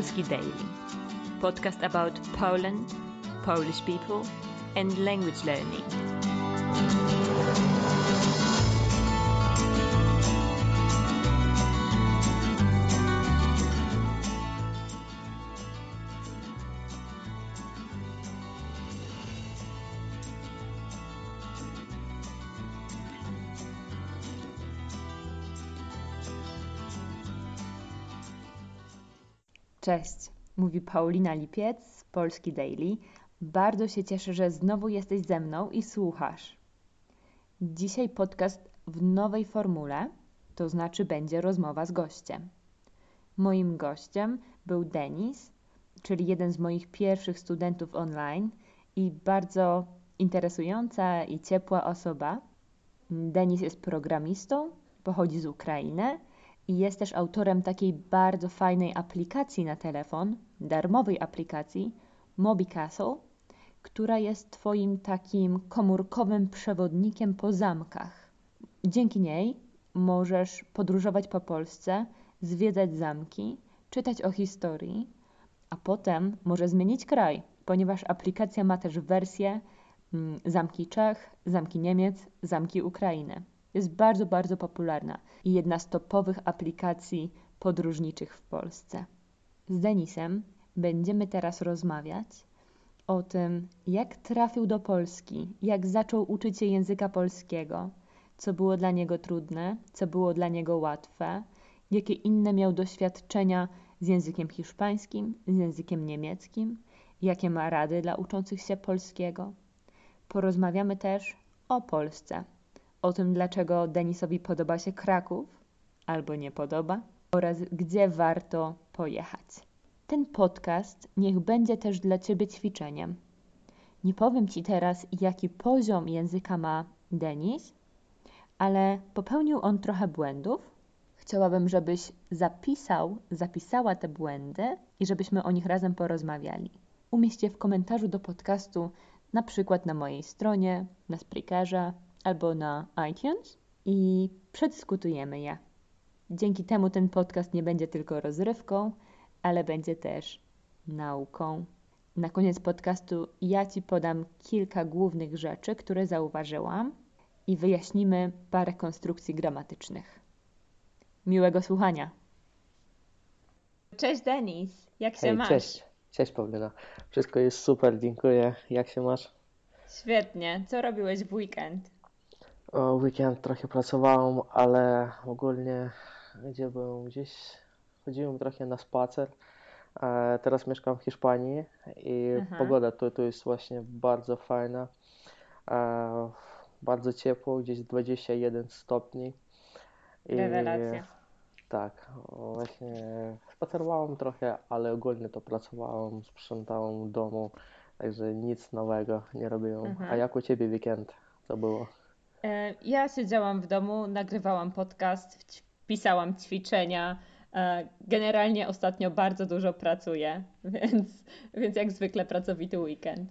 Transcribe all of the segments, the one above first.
Polski Daily, podcast about Poland, Polish people, and language learning. Cześć, mówi Paulina Lipiec z Polski Daily. Bardzo się cieszę, że znowu jesteś ze mną i słuchasz. Dzisiaj podcast w nowej formule, to znaczy będzie rozmowa z gościem. Moim gościem był Denis, czyli jeden z moich pierwszych studentów online i bardzo interesująca i ciepła osoba. Denis jest programistą, pochodzi z Ukrainy jest też autorem takiej bardzo fajnej aplikacji na telefon, darmowej aplikacji MobiCastle, która jest Twoim takim komórkowym przewodnikiem po zamkach. Dzięki niej możesz podróżować po Polsce, zwiedzać zamki, czytać o historii, a potem może zmienić kraj, ponieważ aplikacja ma też wersję mm, zamki Czech, zamki Niemiec, zamki Ukrainy. Jest bardzo, bardzo popularna i jedna z topowych aplikacji podróżniczych w Polsce. Z Denisem będziemy teraz rozmawiać o tym, jak trafił do Polski, jak zaczął uczyć się języka polskiego, co było dla niego trudne, co było dla niego łatwe, jakie inne miał doświadczenia z językiem hiszpańskim, z językiem niemieckim, jakie ma rady dla uczących się polskiego. Porozmawiamy też o Polsce, o tym, dlaczego Denisowi podoba się Kraków albo nie podoba oraz gdzie warto pojechać. Ten podcast niech będzie też dla Ciebie ćwiczeniem. Nie powiem Ci teraz, jaki poziom języka ma Denis, ale popełnił on trochę błędów. Chciałabym, żebyś zapisał, zapisała te błędy i żebyśmy o nich razem porozmawiali. Umieść je w komentarzu do podcastu, na przykład na mojej stronie, na Spreakerze albo na iTunes i przedyskutujemy je. Dzięki temu ten podcast nie będzie tylko rozrywką, ale będzie też nauką. Na koniec podcastu ja Ci podam kilka głównych rzeczy, które zauważyłam i wyjaśnimy parę konstrukcji gramatycznych. Miłego słuchania. Cześć Denis, jak się Hej, masz? Cześć, cześć Paulina. Wszystko jest super, dziękuję. Jak się masz? Świetnie. Co robiłeś w weekend? Weekend trochę pracowałem, ale ogólnie gdzie byłem? Gdzieś chodziłem trochę na spacer. E, teraz mieszkam w Hiszpanii i Aha. pogoda tu, tu jest właśnie bardzo fajna. E, bardzo ciepło, gdzieś 21 stopni. I Rewelacja. tak, właśnie spacerowałem trochę, ale ogólnie to pracowałem, sprzątałem w domu, także nic nowego nie robiłem. Mhm. A jak u Ciebie weekend? Co było? E, Ja siedziałam w domu, nagrywałam podcast, pisałam ćwiczenia. E, Generalnie ostatnio bardzo dużo pracuję, więc, więc jak zwykle pracowity weekend.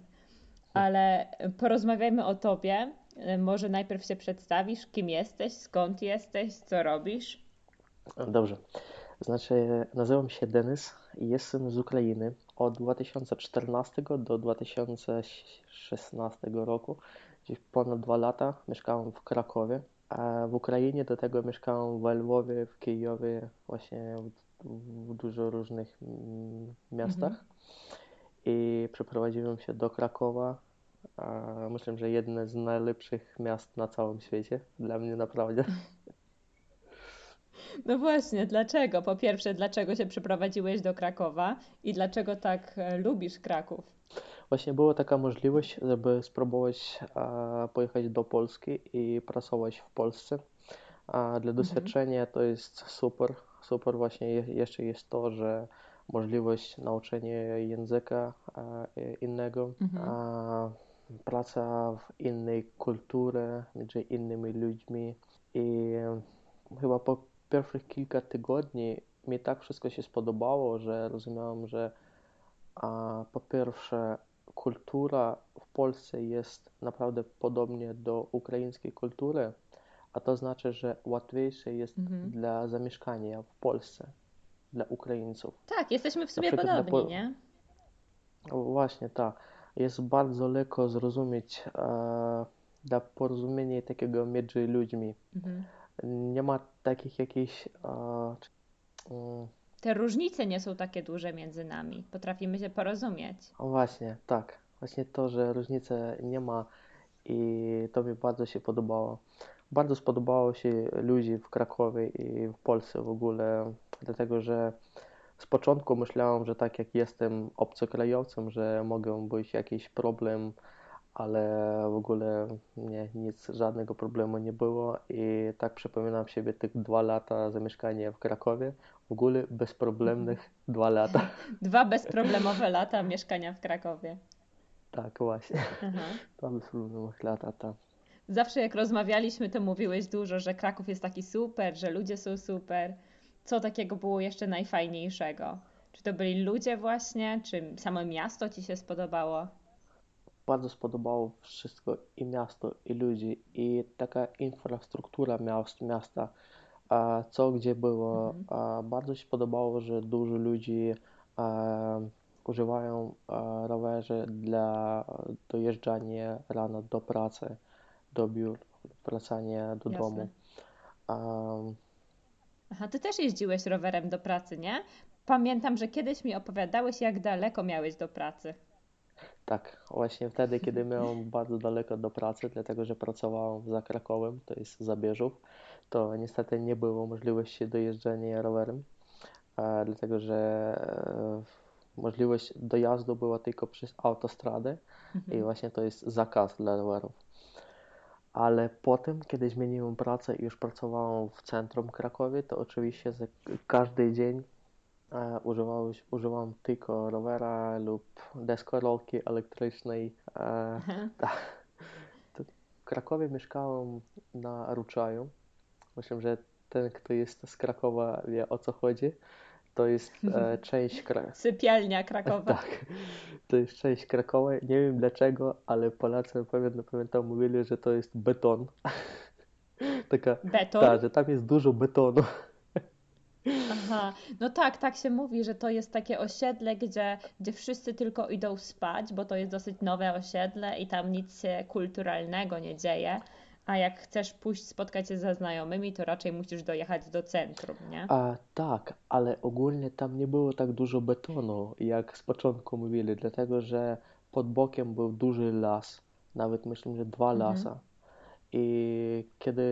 Ale porozmawiajmy o tobie. E, Może najpierw się przedstawisz, kim jesteś, skąd jesteś, co robisz. Dobrze. Znaczy, nazywam się Denis i jestem z Ukrainy. Od 2014 do 2016 roku, gdzieś ponad dwa lata, mieszkałem w Krakowie. A w Ukrainie do tego mieszkałem w Lwowie, w Kijowie, właśnie w, w dużo różnych miastach. I przeprowadziłem się do Krakowa. A myślę, że jedne z najlepszych miast na całym świecie. Dla mnie naprawdę. No właśnie, dlaczego? Po pierwsze, dlaczego się przeprowadziłeś do Krakowa i dlaczego tak e, lubisz Kraków? Właśnie była taka możliwość, żeby spróbować e, pojechać do Polski i pracować w Polsce. A dla doświadczenia to jest super. Super właśnie je- jeszcze jest to, że możliwość nauczenia języka e, innego, a praca w innej kulturze, między innymi ludźmi i chyba po pierwszych kilka tygodni mi tak wszystko się spodobało, że rozumiałem, że a po pierwsze, kultura w Polsce jest naprawdę podobnie do ukraińskiej kultury, a to znaczy, że łatwiejsze jest dla zamieszkania w Polsce. dla Ukraińców. Tak, jesteśmy w sumie podobni, po... nie? Właśnie, tak. Jest bardzo lekko zrozumieć e, dla porozumienia takiego między ludźmi. Mhm. Nie ma takich jakichś. E, mm, Te różnice nie są takie duże między nami. Potrafimy się porozumieć. Właśnie, tak. Właśnie to, że różnicy nie ma i to mi bardzo się podobało. Bardzo spodobało się ludzi w Krakowie i w Polsce w ogóle, dlatego że z początku myślałem, że tak jak jestem obcokrajowcem, że mogę być jakiś problem, ale w ogóle nie, nic, żadnego problemu nie było i tak przypominam sobie tych dwa lata zamieszkania w Krakowie, w ogóle bezproblemnych dwa lata. Dwa bezproblemowe lata mieszkania w Krakowie. Tak, właśnie. Aha. Dwa bezproblemowych lata, tak. Zawsze jak rozmawialiśmy, to mówiłeś dużo, że Kraków jest taki super, że ludzie są super. Co takiego było jeszcze najfajniejszego? Czy to byli ludzie właśnie, czy samo miasto Ci się spodobało? Bardzo spodobało wszystko i miasto, i ludzi, i taka infrastruktura miast, miasta, co gdzie było. Mhm. Bardzo się podobało, że dużo ludzi używają rowerzy dla dojeżdżania rano do pracy do biur, wracanie do Jasne. domu. Aha, ty też jeździłeś rowerem do pracy, nie? Pamiętam, że kiedyś mi opowiadałeś, jak daleko miałeś do pracy. Tak, właśnie wtedy, kiedy miałem bardzo daleko do pracy, dlatego że pracowałem za Krakowem, to jest za Bieżów, to niestety nie było możliwości dojeżdżania rowerem, e, dlatego że e, możliwość dojazdu była tylko przez autostradę mhm. i właśnie to jest zakaz dla rowerów ale potem, kiedy zmieniłem pracę i już pracowałem w centrum Krakowie, to oczywiście każdy dzień e, używałem, używałem tylko rowera lub deskorolki elektrycznej. E. W Krakowie mieszkałem na Ruczaju. Myślę, że ten, kto jest z Krakowa wie o co chodzi to jest e, część Krakowa. Sypialnia Krakowa. tak, to jest część Krakowa. Nie wiem dlaczego, ale Polacy pamiętam, pamiętam mówili, że to jest beton. Taka, beton? Tak, że tam jest dużo betonu. Aha, no tak, tak się mówi, że to jest takie osiedle, gdzie, gdzie wszyscy tylko idą spać, bo to jest dosyć nowe osiedle i tam nic się kulturalnego nie dzieje. A jak chcesz pójść spotkać się ze znajomymi, to raczej musisz dojechać do centrum, nie? A, tak, ale ogólnie tam nie było tak dużo betonu, jak z początku mówili, dlatego że pod bokiem był duży las, nawet myślę, że dwa mhm. lasa. I kiedy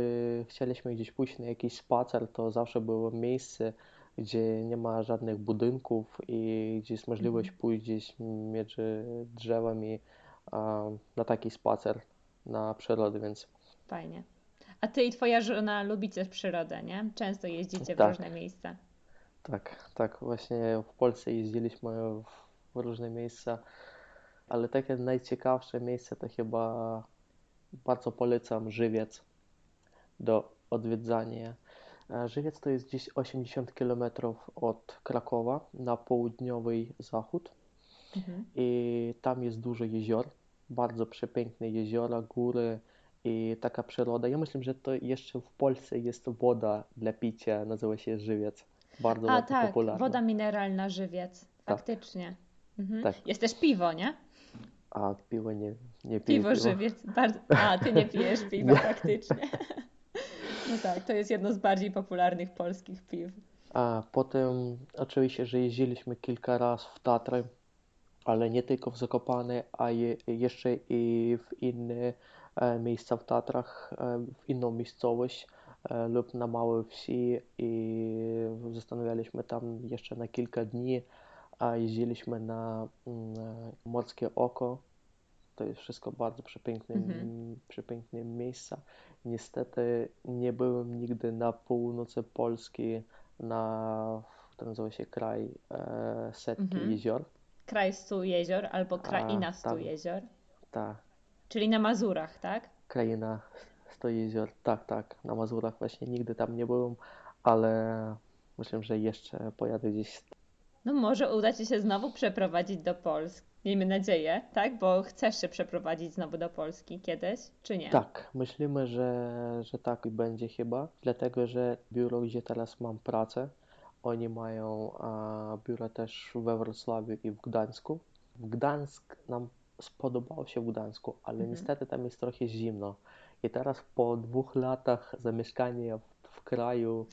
chcieliśmy gdzieś pójść na jakiś spacer, to zawsze było miejsce, gdzie nie ma żadnych budynków i gdzie jest możliwość mhm. pójść gdzieś między drzewami na taki spacer na przyrodę, więc Fajnie. A ty i twoja żona lubicie przyrodę, nie? Często jeździcie w tak. różne miejsca. Tak, tak. Właśnie w Polsce jeździliśmy w różne miejsca, ale takie najciekawsze miejsce to chyba bardzo polecam Żywiec do odwiedzania. E, Żywiec to jest gdzieś 80 km od Krakowa na południowy zachód mhm. i tam jest dużo jezior, bardzo przepiękne jeziora, góry, i taka przyroda. Ja myślę, że to jeszcze w Polsce jest woda dla picia, nazywa się żywiec. Bardzo A tak, popularna. woda mineralna żywiec, tak. faktycznie. Mhm. Tak. Jest też piwo, nie? A piwo nie, nie piję. Piwo, piwo. żywiec. Bardzo... A, ty nie pijesz piwa, faktycznie. No tak, to jest jedno z bardziej popularnych polskich piw. A potem oczywiście, że jeździliśmy kilka razy w Tatry, ale nie tylko w Zakopane, a je, jeszcze i w inne E, miejsca w Tatrach, e, w inną miejscowość e, lub na małej wsi i zastanawialiśmy tam jeszcze na kilka dni, a jeździliśmy na mm, Morskie Oko. To jest wszystko bardzo przepiękne, mhm. przepiękne miejsca. Niestety nie byłem nigdy na północy Polski, na to nazywa się kraj setki mhm. jezior. Kraj stu jezior albo kraina stu jezior. Tak, Czyli na Mazurach, tak? Kraina sto jezior, tak, tak. Na Mazurach właśnie nigdy tam nie byłem, ale myślę, że jeszcze pojadę gdzieś. No może uda Ci się znowu przeprowadzić do Polski. Miejmy nadzieję, tak? Bo chcesz się przeprowadzić znowu do Polski kiedyś, czy nie? Tak, myślimy, że, że tak będzie chyba, dlatego że biuro, gdzie teraz mam pracę, oni mają biura też we Wrocławiu i w Gdańsku. W Gdańsk nam spodobało się w Gdańsku, ale mhm. niestety tam jest trochę zimno. I teraz po dwóch latach zamieszkania w, w kraju,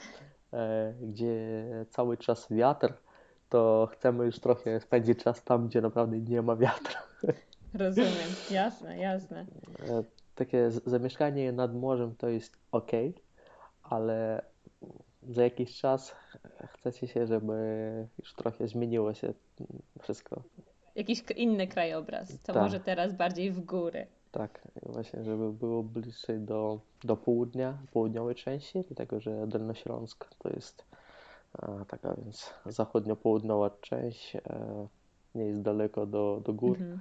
e, gdzie cały czas wiatr, to chcemy już trochę spędzić czas tam, gdzie naprawdę nie ma wiatru. Rozumiem, jasne, jasne. E, takie zamieszkanie nad morzem to jest ok, ale za jakiś czas chcecie się, żeby już trochę zmieniło się wszystko. Jakiś inny krajobraz, to tak. może teraz bardziej w góry. Tak, właśnie, żeby było bliżej do, do południa, południowej części, dlatego że Dolnośląsk to jest taka więc zachodnio-południowa część, e, nie jest daleko do, do gór. Mhm.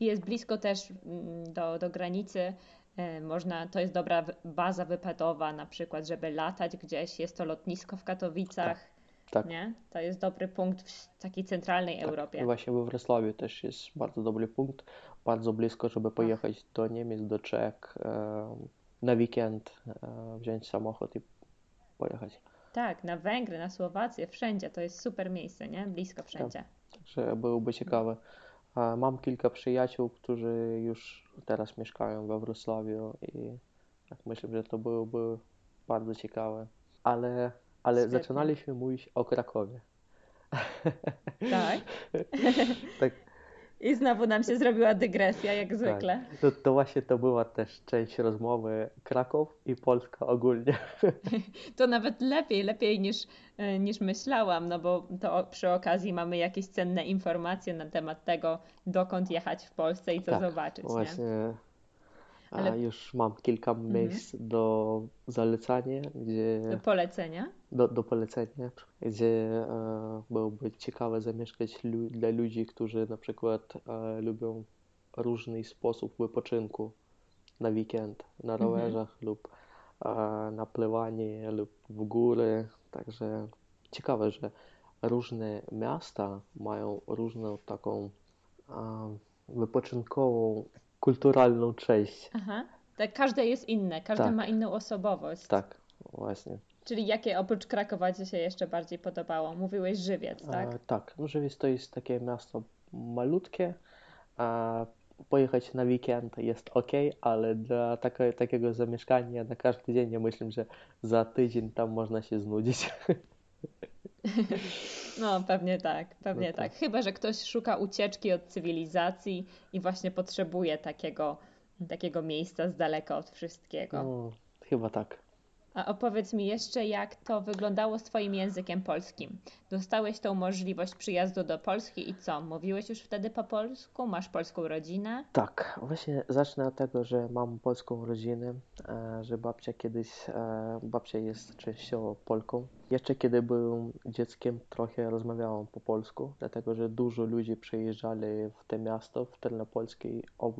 Jest blisko też mm, do, do granicy. E, można, to jest dobra baza wypadowa, na przykład, żeby latać gdzieś. Jest to lotnisko w Katowicach. Tak. Tak. Nie? To jest dobry punkt w takiej centralnej tak. Europie. Właśnie we Wrocławiu też jest bardzo dobry punkt, bardzo blisko, żeby pojechać Ach. do Niemiec, do Czech, e, na weekend wziąć samochód i pojechać. Tak, na Węgry, na Słowację, wszędzie. To jest super miejsce, nie? Blisko wszędzie. Tak. Także byłoby ciekawe. Mam kilka przyjaciół, którzy już teraz mieszkają we Wrocławiu i tak myślę, że to byłoby bardzo ciekawe. Ale, ale zaczynaliśmy mówić o Krakowie. Tak. tak. I znowu nam się zrobiła dygresja, jak tak. zwykle. Tak. To, to, właśnie to była też część rozmowy Kraków i Polska ogólnie. To nawet lepiej, lepiej niż, e, niż myślałam, no bo to przy okazji mamy jakieś cenne informacje na temat tego, dokąd jechać w Polsce i co tak, zobaczyć. Właśnie. Nie? Ale... A już mam kilka mhm. miejsc do zalecania, gdzie... Do polecenia? Do, do polecenia, gdzie e, byłoby ciekawe zamieszkać lu dla ludzi, którzy na przykład e, lubią różny sposób wypoczynku na weekend, na mhm. rowerzach mhm. lub e, na pływanie lub w góry. Także ciekawe, że różne miasta mają różną taką e, wypoczynkową kulturalną część. Aha. Tak, każde jest inne, każdy tak. ma inną osobowość. Tak, właśnie. Czyli jakie oprócz Krakowa Ci się jeszcze bardziej podobało? Mówiłeś Żywiec, tak? E, tak, no Żywiec to jest takie miasto malutkie. A pojechać na weekend jest ok, ale dla takie, takiego zamieszkania na każdy dzień ja myślę, że za tydzień tam można się znudzić. No, pewnie tak, pewnie no tak. tak. Chyba, że ktoś szuka ucieczki od cywilizacji i właśnie potrzebuje takiego, takiego miejsca z daleka od wszystkiego. No, chyba tak. A opowiedz mi jeszcze, jak to wyglądało z Twoim językiem polskim. Dostałeś tą możliwość przyjazdu do Polski i co? Mówiłeś już wtedy po polsku? Masz polską rodzinę? Tak, właśnie zacznę od tego, że mam polską rodzinę, e, że babcia kiedyś, e, babcia jest częściowo Polką. Jeszcze kiedy byłem dzieckiem, trochę rozmawiałam po polsku, dlatego że dużo ludzi przyjeżdżali w to miasto, w Tylnopolskiej, e,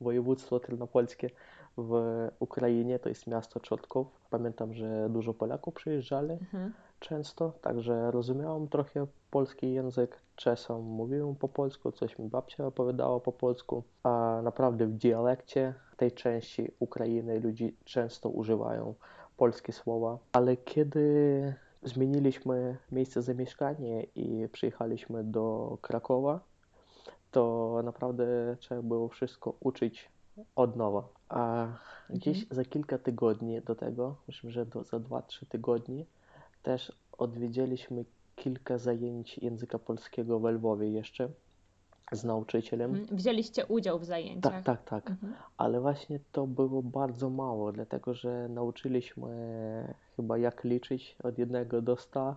województwo tylnopolskie w Ukrainie, to jest miasto Czotków. Pamiętam, że dużo Polaków przyjeżdżali mhm. często, także rozumiałam trochę polski język. Czasem mówiłem po polsku, coś mi babcia opowiadała po polsku, a naprawdę w dialekcie tej części Ukrainy ludzie często używają polskie słowa, ale kiedy zmieniliśmy miejsce zamieszkania i przyjechaliśmy do Krakowa, to naprawdę trzeba było wszystko uczyć od nowa. A gdzieś mhm. za kilka tygodni do tego, myślę, że do, za 2-3 tygodnie, też odwiedziliśmy kilka zajęć języka polskiego w Lwowie jeszcze z nauczycielem. Mhm. Wzięliście udział w zajęciach? Tak, tak, tak. Mhm. Ale właśnie to było bardzo mało, dlatego że nauczyliśmy chyba jak liczyć od jednego do sta,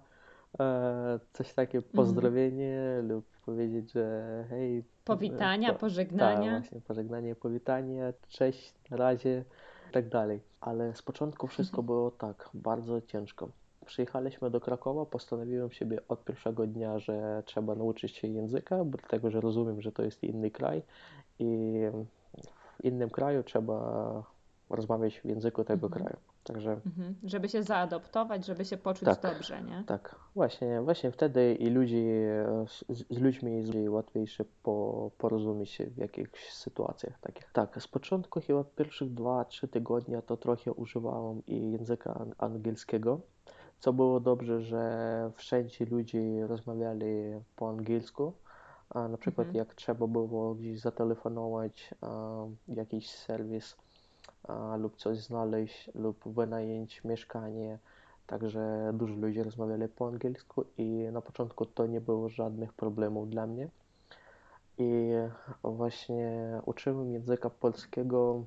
e, coś takie mhm. pozdrowienie lub powiedzieć, że hej. Powitania, po, pożegnania. Tak, właśnie, pożegnanie, powitanie, cześć, na razie i tak dalej. Ale z początku wszystko mhm. było tak, bardzo ciężko. Przyjechaliśmy do Krakowa, postanowiłem sobie od pierwszego dnia, że trzeba nauczyć się języka, bo dlatego, że rozumiem, że to jest inny kraj i w innym kraju trzeba rozmawiać w języku tego mhm. kraju. Także... Mhm. Żeby się zaadoptować, żeby się poczuć tak, dobrze, nie? Tak, właśnie, właśnie wtedy i ludzi, z, z ludźmi jest łatwiejsze po, porozumieć się w jakichś sytuacjach takich. Tak, z początku chyba pierwszych 2-3 tygodnia to trochę używałem i języka angielskiego, Co było dobrze, że wszędzie ludzie rozmawiali po angielsku. A na przykład Mhm. jak trzeba było gdzieś zatelefonować, jakiś serwis lub coś znaleźć lub wynająć mieszkanie. Także dużo ludzi rozmawiali po angielsku i na początku to nie było żadnych problemów dla mnie. I właśnie uczyłem języka polskiego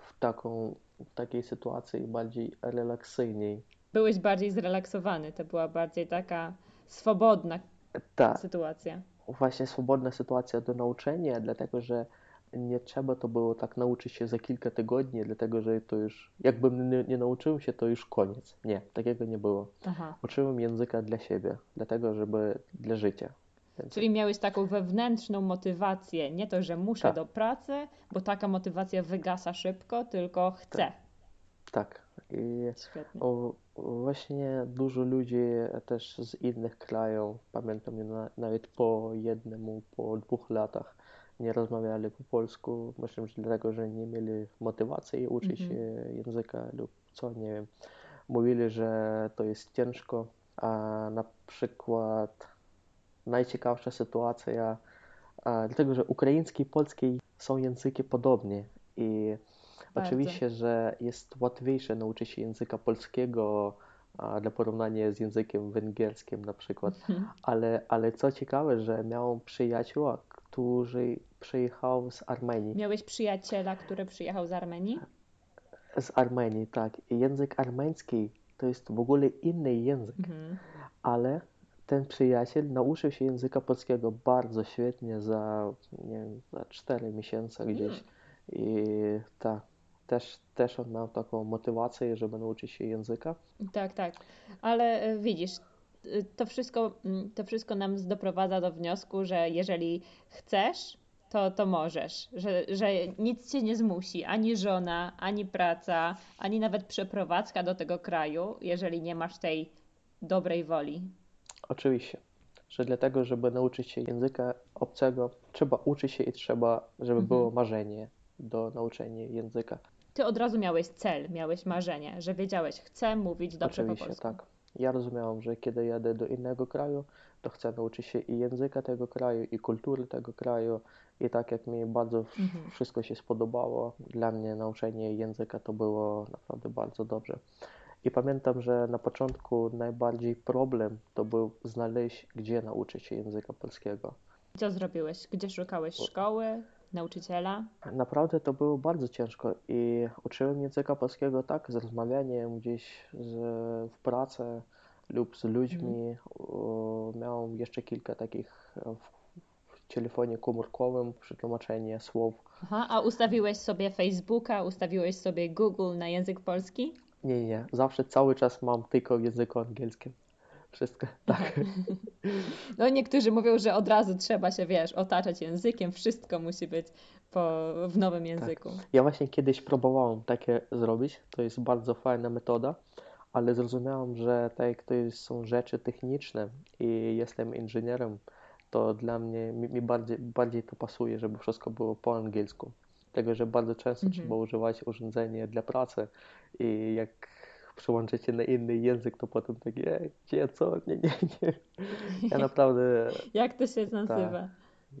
w taką, w takiej sytuacji bardziej relaksyjniej. Byłeś bardziej zrelaksowany, to była bardziej taka swobodna Tak, sytuacja. właśnie swobodna sytuacja do nauczenia, dlatego że nie trzeba to było tak nauczyć się za kilka tygodni, dlatego że to już, jakbym nie, nie nauczył się, to już koniec. Nie, takiego nie było. Aha. Uczyłem języka dla siebie, dlatego żeby dla życia. Więc Czyli miałeś taką wewnętrzną motywację, nie to, że muszę Tak. do pracy, bo taka motywacja wygasa szybko, tylko chcę. tak. I Świetnie. o, właśnie dużo ludzi też z innych krajów, pamiętam na, nawet po jednemu, po dwóch latach nie rozmawiali po polsku. Myślę, że dlatego, że nie mieli motywacji uczyć się języka lub co, nie wiem. Mówili, że to jest ciężko, a na przykład najciekawsza sytuacja, dlatego, że ukraiński i polski są języki podobne i Bardzo. Oczywiście, że jest łatwiejsze nauczyć się języka polskiego dla porównania z językiem węgierskim na przykład, Mhm. ale, ale co ciekawe, że miałem przyjaciół, którzy przyjechał z Armenii. Miałeś przyjaciela, który przyjechał z Armenii? Z Armenii, tak. Język armeński to jest w ogóle inny język, Mhm. ale ten przyjaciel nauczył się języka polskiego bardzo świetnie za, nie wiem, za 4 miesiące gdzieś. I tak, też, też on miał taką motywację, żeby nauczyć się języka. Tak, tak. Ale e, widzisz, to wszystko, mm, to wszystko nam doprowadza do wniosku, że jeżeli chcesz, to, to możesz. Że, że nic cię nie zmusi, ani żona, ani praca, ani nawet przeprowadzka do tego kraju, jeżeli nie masz tej dobrej woli. Oczywiście, że dlatego, żeby nauczyć się języka obcego, trzeba uczyć się i trzeba, żeby Mhm. było marzenie do nauczenia języka. Ty od razu miałeś cel, miałeś marzenie, że wiedziałeś, chcę mówić dobrze po Oczywiście, polsku. tak. Ja rozumiałem, że kiedy jadę do innego kraju, to chcę nauczyć się i języka tego kraju, i kultury tego kraju. I tak jak mi bardzo Mhm. wszystko się spodobało, dla mnie nauczenie języka to było naprawdę bardzo dobrze. I pamiętam, że na początku najbardziej problem to był znaleźć, gdzie nauczyć się języka polskiego. Co zrobiłeś? Gdzie szukałeś szkoły, nauczyciela? Naprawdę to było bardzo ciężko i uczyłem języka polskiego tak, z rozmawianiem gdzieś z, w pracy lub z ludźmi. O, Miałem jeszcze kilka takich e, w, w telefonie komórkowym przetłumaczenie słów. Aha, a ustawiłeś sobie Facebooka, ustawiłeś sobie Google na język polski? Nie, nie, zawsze cały czas mam tylko w języku angielskim. Wszystko, tak. No niektórzy mówią, że od razu trzeba się, wiesz, otaczać językiem, wszystko musi być po, w nowym języku. Ja właśnie kiedyś próbowałem takie zrobić. To jest bardzo fajna metoda, ale zrozumiałem, że tak jak to jest, są rzeczy techniczne i jestem inżynierem, to dla mnie mi, mi bardziej, bardziej to pasuje, żeby wszystko było po angielsku. Tego, że bardzo często Mhm. trzeba używać urządzenia dla pracy i jak przełączycie na inny język, to potem takie, "Ej, gdzie, co? Nie, nie, nie. Ja naprawdę Jak to się nazywa?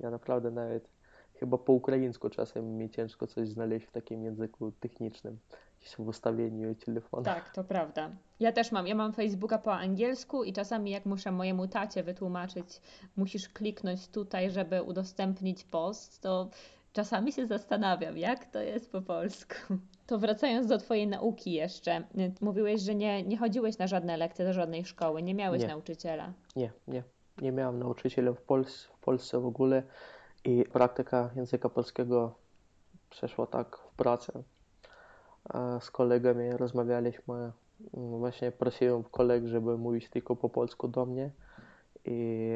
ja naprawdę nawet chyba po ukraińsku czasem mi ciężko coś znaleźć w takim języku technicznym, gdzieś w ustawieniu telefonu. Tak, to prawda. Ja też mam. Ja mam Facebooka po angielsku i czasami jak muszę mojemu tacie wytłumaczyć, musisz kliknąć tutaj, żeby udostępnić post, to czasami się zastanawiam, jak to jest po polsku. To wracając do twojej nauki jeszcze, mówiłeś, że nie, nie chodziłeś na żadne lekcje do żadnej szkoły, nie miałeś Nie. nauczyciela. Nie, nie. Nie miałem nauczyciela w, Pols w Polsce w ogóle i praktyka języka polskiego przeszła tak w pracy. A z kolegami rozmawialiśmy, mm, właśnie prosiłem kolegów, żeby mówić tylko po polsku do mnie i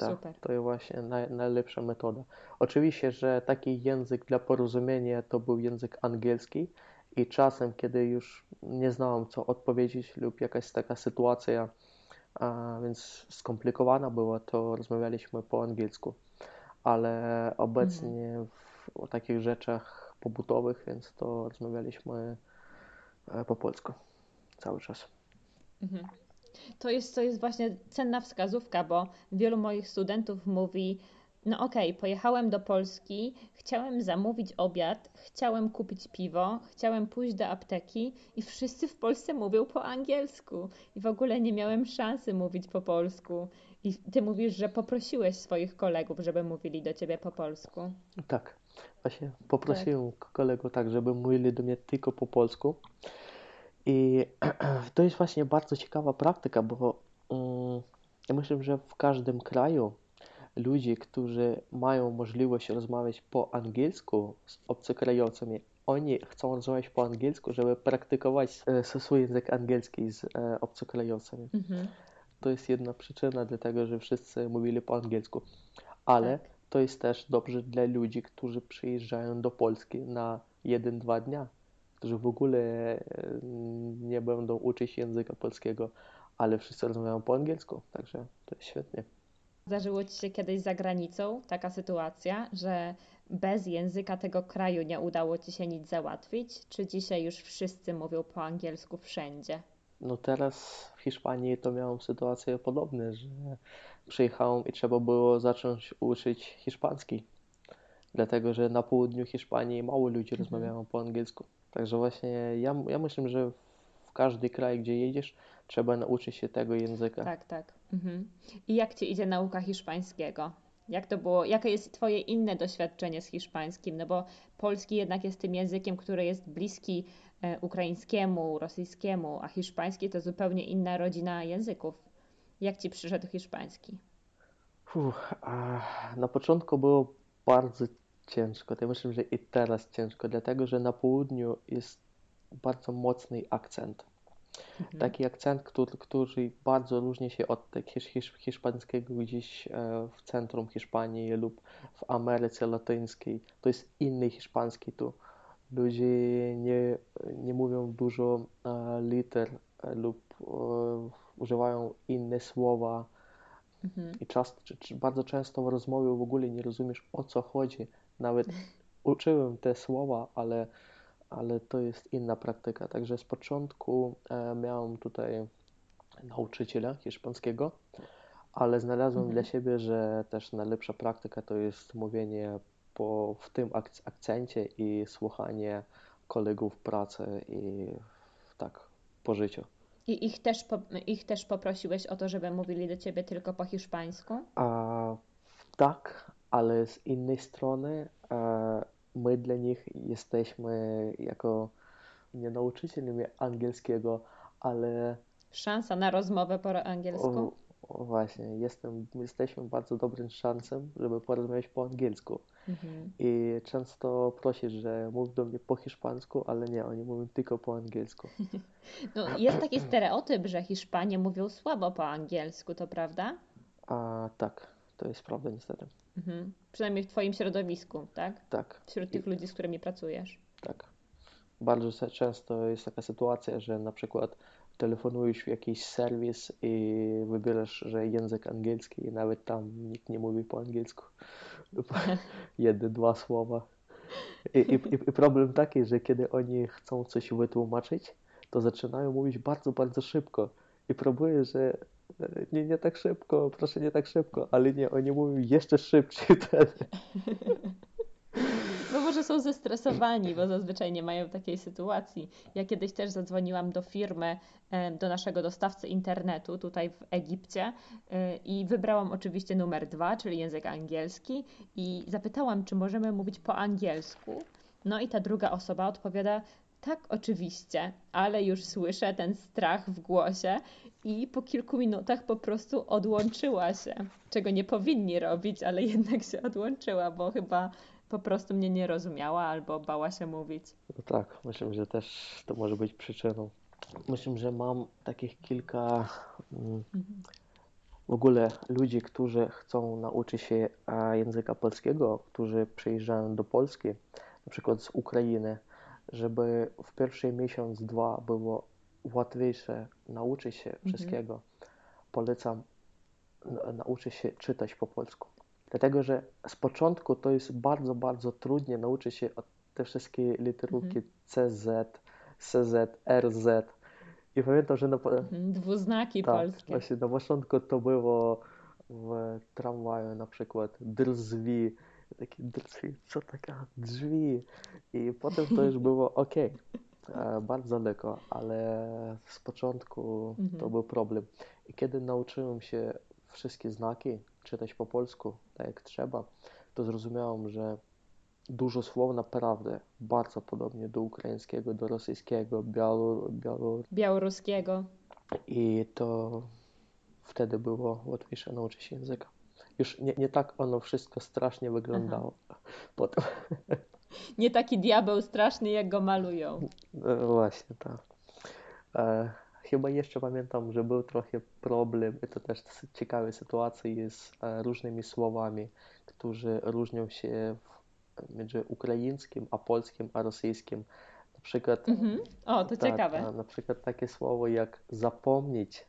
tak, Super. to jest właśnie naj, najlepsza metoda. Oczywiście, że taki język dla porozumienia to był język angielski i czasem, kiedy już nie znałem co odpowiedzieć lub jakaś taka sytuacja, a więc skomplikowana była, to rozmawialiśmy po angielsku, ale obecnie w, o takich rzeczach pobytowych, więc to rozmawialiśmy e, po polsku cały czas. Mhm. To jest, to jest właśnie cenna wskazówka, bo wielu moich studentów mówi, no okej, okay, pojechałem do Polski, chciałem zamówić obiad, chciałem kupić piwo, chciałem pójść do apteki i wszyscy w Polsce mówią po angielsku i w ogóle nie miałem szansy mówić po polsku. I ty mówisz, że poprosiłeś swoich kolegów, żeby mówili do ciebie po polsku. Tak, właśnie poprosiłem tak. kolegów tak, żeby mówili do mnie tylko po polsku. I to jest właśnie bardzo ciekawa praktyka, bo um, ja myślę, że w każdym kraju ludzie, którzy mają możliwość rozmawiać po angielsku z obcokrajowcami, oni chcą rozmawiać po angielsku, żeby praktykować e, swój język angielski z e, obcokrajowcami. Mhm. To jest jedna przyczyna dlatego, że wszyscy mówili po angielsku. Ale tak. to jest też dobrze dla ludzi, którzy przyjeżdżają do Polski na 1-2 dnia, którzy w ogóle nie będą uczyć języka polskiego, ale wszyscy rozmawiają po angielsku, także to jest świetnie. Zdarzyło Ci się kiedyś za granicą taka sytuacja, że bez języka tego kraju nie udało Ci się nic załatwić? Czy dzisiaj już wszyscy mówią po angielsku wszędzie? No teraz w Hiszpanii to miałem sytuację podobną, że przyjechałem i trzeba było zacząć uczyć hiszpański. Dlatego, że na południu Hiszpanii mało ludzi mhm. rozmawiało po angielsku. Także właśnie ja, ja myślę, że w każdy kraj, gdzie jedziesz, trzeba nauczyć się tego języka. Tak, tak. Mhm. I jak ci idzie nauka hiszpańskiego? Jak to było? Jakie jest Twoje inne doświadczenie z hiszpańskim? No bo polski jednak jest tym językiem, który jest bliski e, ukraińskiemu, rosyjskiemu, a hiszpański to zupełnie inna rodzina języków. Jak ci przyszedł hiszpański? Uff, na początku było bardzo ciężko. Ja myślę, że i teraz ciężko, dlatego że na południu jest bardzo mocny akcent. Mhm. Taki akcent, który, który bardzo różni się od hisz, hiszpańskiego gdzieś e, w centrum Hiszpanii lub w Ameryce Latyńskiej. To jest inny hiszpański tu. Ludzie nie, nie mówią dużo e, liter e, lub używają inne słowa. Mhm. I czas, czy, czy bardzo często w rozmowie w ogóle nie rozumiesz o co chodzi. Nawet uczyłem te słowa, ale ale to jest inna praktyka. Także z początku e, miałem tutaj nauczyciela hiszpańskiego, ale znalazłem mhm. dla siebie, że też najlepsza praktyka to jest mówienie po, w tym ak akcencie i słuchanie kolegów pracy i tak po życiu. I ich też, po, ich też poprosiłeś o to, żeby mówili do ciebie tylko po hiszpańsku? A, tak, ale z innej strony e, my dla nich jesteśmy jako nie nauczycielami angielskiego, ale. Szansa na rozmowę po angielsku? O, właśnie, jestem, jesteśmy bardzo dobrym szansem, żeby porozmawiać po angielsku. Mhm. I często prosisz, że mów do mnie po hiszpańsku, ale nie, oni mówią tylko po angielsku. No, jest taki stereotyp, że Hiszpanie mówią słabo po angielsku, to prawda? A tak, to jest prawda niestety. Mhm. Przynajmniej w Twoim środowisku, tak? Tak. Wśród tych I... ludzi, z którymi pracujesz. Tak. Bardzo często jest taka sytuacja, że na przykład telefonujesz w jakiś serwis i wybierasz, że język angielski i nawet tam nikt nie mówi po angielsku. Jedne, dwa słowa. I, i, I problem taki, że kiedy oni chcą coś wytłumaczyć, to zaczynają mówić bardzo, bardzo szybko. I próbuję, że nie, nie tak szybko, proszę nie tak szybko, ale nie, oni mówią jeszcze szybciej wtedy. No może są zestresowani, bo zazwyczaj nie mają takiej sytuacji. Ja kiedyś też zadzwoniłam do firmy, do naszego dostawcy internetu tutaj w Egipcie e, i wybrałam oczywiście numer dwa, czyli język angielski i zapytałam, czy możemy mówić po angielsku. No i ta druga osoba odpowiada, tak, oczywiście, ale już słyszę ten strach w głosie i po kilku minutach po prostu odłączyła się. Czego nie powinni robić, ale jednak się odłączyła, bo chyba po prostu mnie nie rozumiała albo bała się mówić. No tak, myślę, że też to może być przyczyną. Myślę, że mam takich kilka mm, mhm. w ogóle ludzi, którzy chcą nauczyć się języka polskiego, którzy przyjeżdżają do Polski, na przykład z Ukrainy żeby w pierwszy miesiąc, dwa było łatwiejsze nauczyć się mhm. wszystkiego, polecam nauczyć się czytać po polsku. Dlatego, że z początku to jest bardzo, bardzo trudnie nauczyć się te wszystkie literówki mhm. CZ, CZ, RZ I pamiętam, że na, Mhm, Dwuznaki tak, polskie. właśnie na początku to było w tramwaju na przykład drzwi, takie drzwi, co taka drzwi. I potem to już było ok, bardzo lekko, ale z początku to Mhm. był problem. I kiedy nauczyłem się wszystkie znaki czytać po polsku, tak jak trzeba, to zrozumiałem, że dużo słów naprawdę bardzo podobnie do ukraińskiego, do rosyjskiego, biało, biało, Białoruskiego. i to wtedy było łatwiejsze nauczyć się języka. Już nie, nie tak ono wszystko strasznie wyglądało potem. Nie taki diabeł straszny, jak go malują. E, Właśnie, tak. E, chyba jeszcze pamiętam, że był trochę problem, i to też ciekawe sytuacje z e, różnymi słowami, które różnią się w, między ukraińskim, a polskim, a rosyjskim. Na przykład, Mhm. O, to ta, ciekawe. ta, na przykład takie słowo jak zapomnieć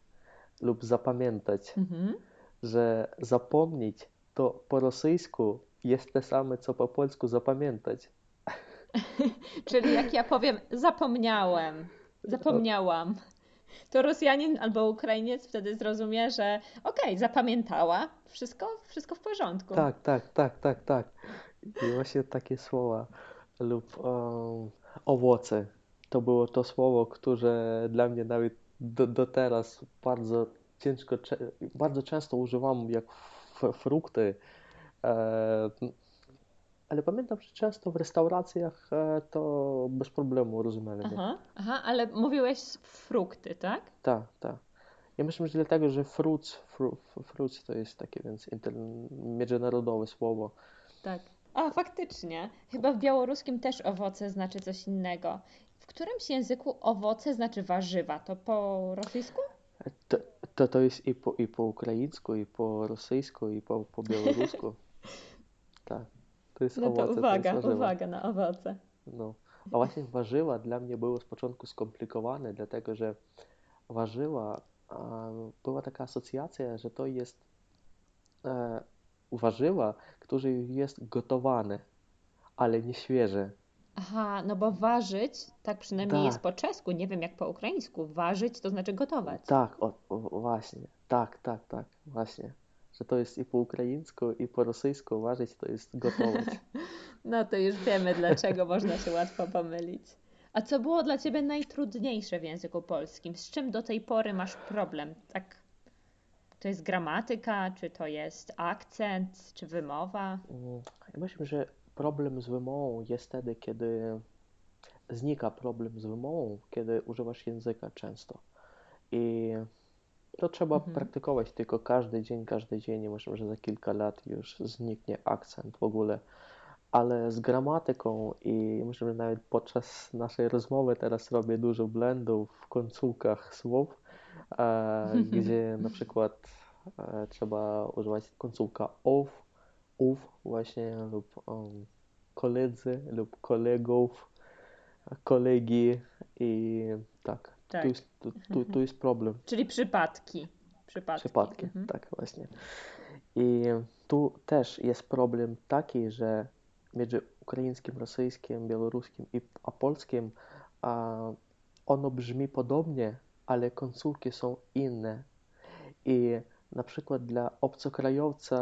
lub zapamiętać, Mhm. Że zapomnieć to po rosyjsku jest te same, co po polsku zapamiętać. Czyli jak ja powiem, zapomniałem, zapomniałam, to Rosjanin albo Ukrainiec wtedy zrozumie, że okej, zapamiętała, wszystko, wszystko w porządku. Tak, tak, tak, tak, tak. I właśnie takie słowa lub um, owoce. To było to słowo, które dla mnie nawet do, do teraz bardzo ciężko, bardzo często używam jak frukty. E, ale pamiętam, że często w restauracjach e, to bez problemu rozumiałem. je. Aha, aha, ale mówiłeś frukty, tak? Tak, tak. Ja myślę, że dlatego, że fruits, fru, fruits to jest takie więc inter, międzynarodowe słowo. Tak. A, faktycznie. Chyba w białoruskim też owoce znaczy coś innego. W którymś języku owoce znaczy warzywa. To po rosyjsku? To, to, to jest i po, i po ukraińsku, i po rosyjsku, i po, po białorusku. Tak, to jest No to owoce, uwaga, to jest uwaga na owoce. No. A właśnie warzywa dla mnie były z początku skomplikowane, dlatego że warzywa, była taka asocjacja, że to jest e, warzywa, które jest gotowane, ale nie świeże. Aha, no bo ważyć, tak przynajmniej jest Tak, po czesku, nie wiem jak po ukraińsku. Ważyć to znaczy gotować. tak, o, o, właśnie, tak, tak, tak, właśnie. Że to jest i po ukraińsku, i po rosyjsku ważyć to jest gotować. No to już wiemy, dlaczego można się łatwo pomylić. A co było dla ciebie najtrudniejsze w języku polskim? Z czym do tej pory masz problem? Tak, to jest gramatyka, czy to jest akcent, czy wymowa? Mm, Ja myślę, że problem z wymową jest wtedy, kiedy znika problem z wymową, kiedy używasz języka często. I to trzeba Mhm. praktykować tylko każdy dzień, każdy dzień. Myślę, że za kilka lat już zniknie akcent w ogóle. Ale z gramatyką i myślę, że nawet podczas naszej rozmowy teraz robię dużo błędów w końcówkach słów, e, gdzie na przykład e, trzeba używać końcówka of, ów właśnie lub um, koledzy lub kolegów, kolegi i tak, tu Tak. jest, tu, tu, tu jest problem. Czyli przypadki. Przypadki. Przypadki, Mhm. tak właśnie. I tu też jest problem taki, że między ukraińskim, rosyjskim, białoruskim i a polskim a, ono brzmi podobnie, ale końcówki są inne. I na przykład dla obcokrajowca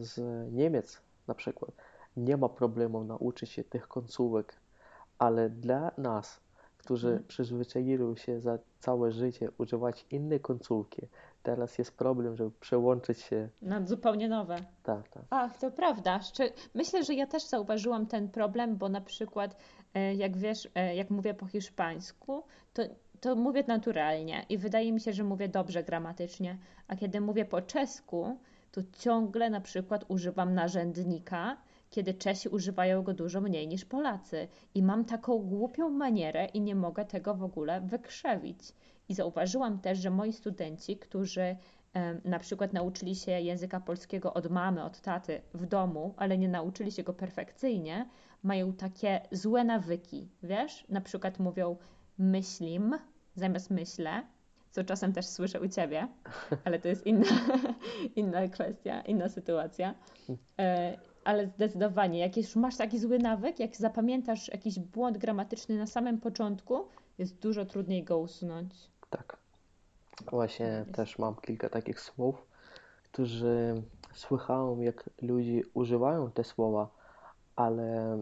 z Niemiec na przykład nie ma problemu nauczyć się tych końcówek, ale dla nas, którzy Mhm. przyzwyczaili się za całe życie używać innej końcówki, teraz jest problem, żeby przełączyć się. Na zupełnie nowe. Tak, tak. Ach, to prawda. Myślę, że ja też zauważyłam ten problem, bo na przykład, e, jak wiesz, e, jak mówię po hiszpańsku, to, to mówię naturalnie i wydaje mi się, że mówię dobrze gramatycznie, a kiedy mówię po czesku, to ciągle na przykład używam narzędnika, kiedy Czesi używają go dużo mniej niż Polacy. I mam taką głupią manierę i nie mogę tego w ogóle wykrzewić. I zauważyłam też, że moi studenci, którzy na przykład nauczyli się języka polskiego od mamy, od taty w domu, ale nie nauczyli się go perfekcyjnie, mają takie złe nawyki, wiesz? Na przykład mówią myślim zamiast myślę, co czasem też słyszę u ciebie, ale to jest inna, inna kwestia, inna sytuacja. E, Ale zdecydowanie, jak już masz taki zły nawyk, jak zapamiętasz jakiś błąd gramatyczny na samym początku, jest dużo trudniej go usunąć. Tak. Właśnie też mam kilka takich słów, którzy słyszałem, jak ludzie używają te słowa, ale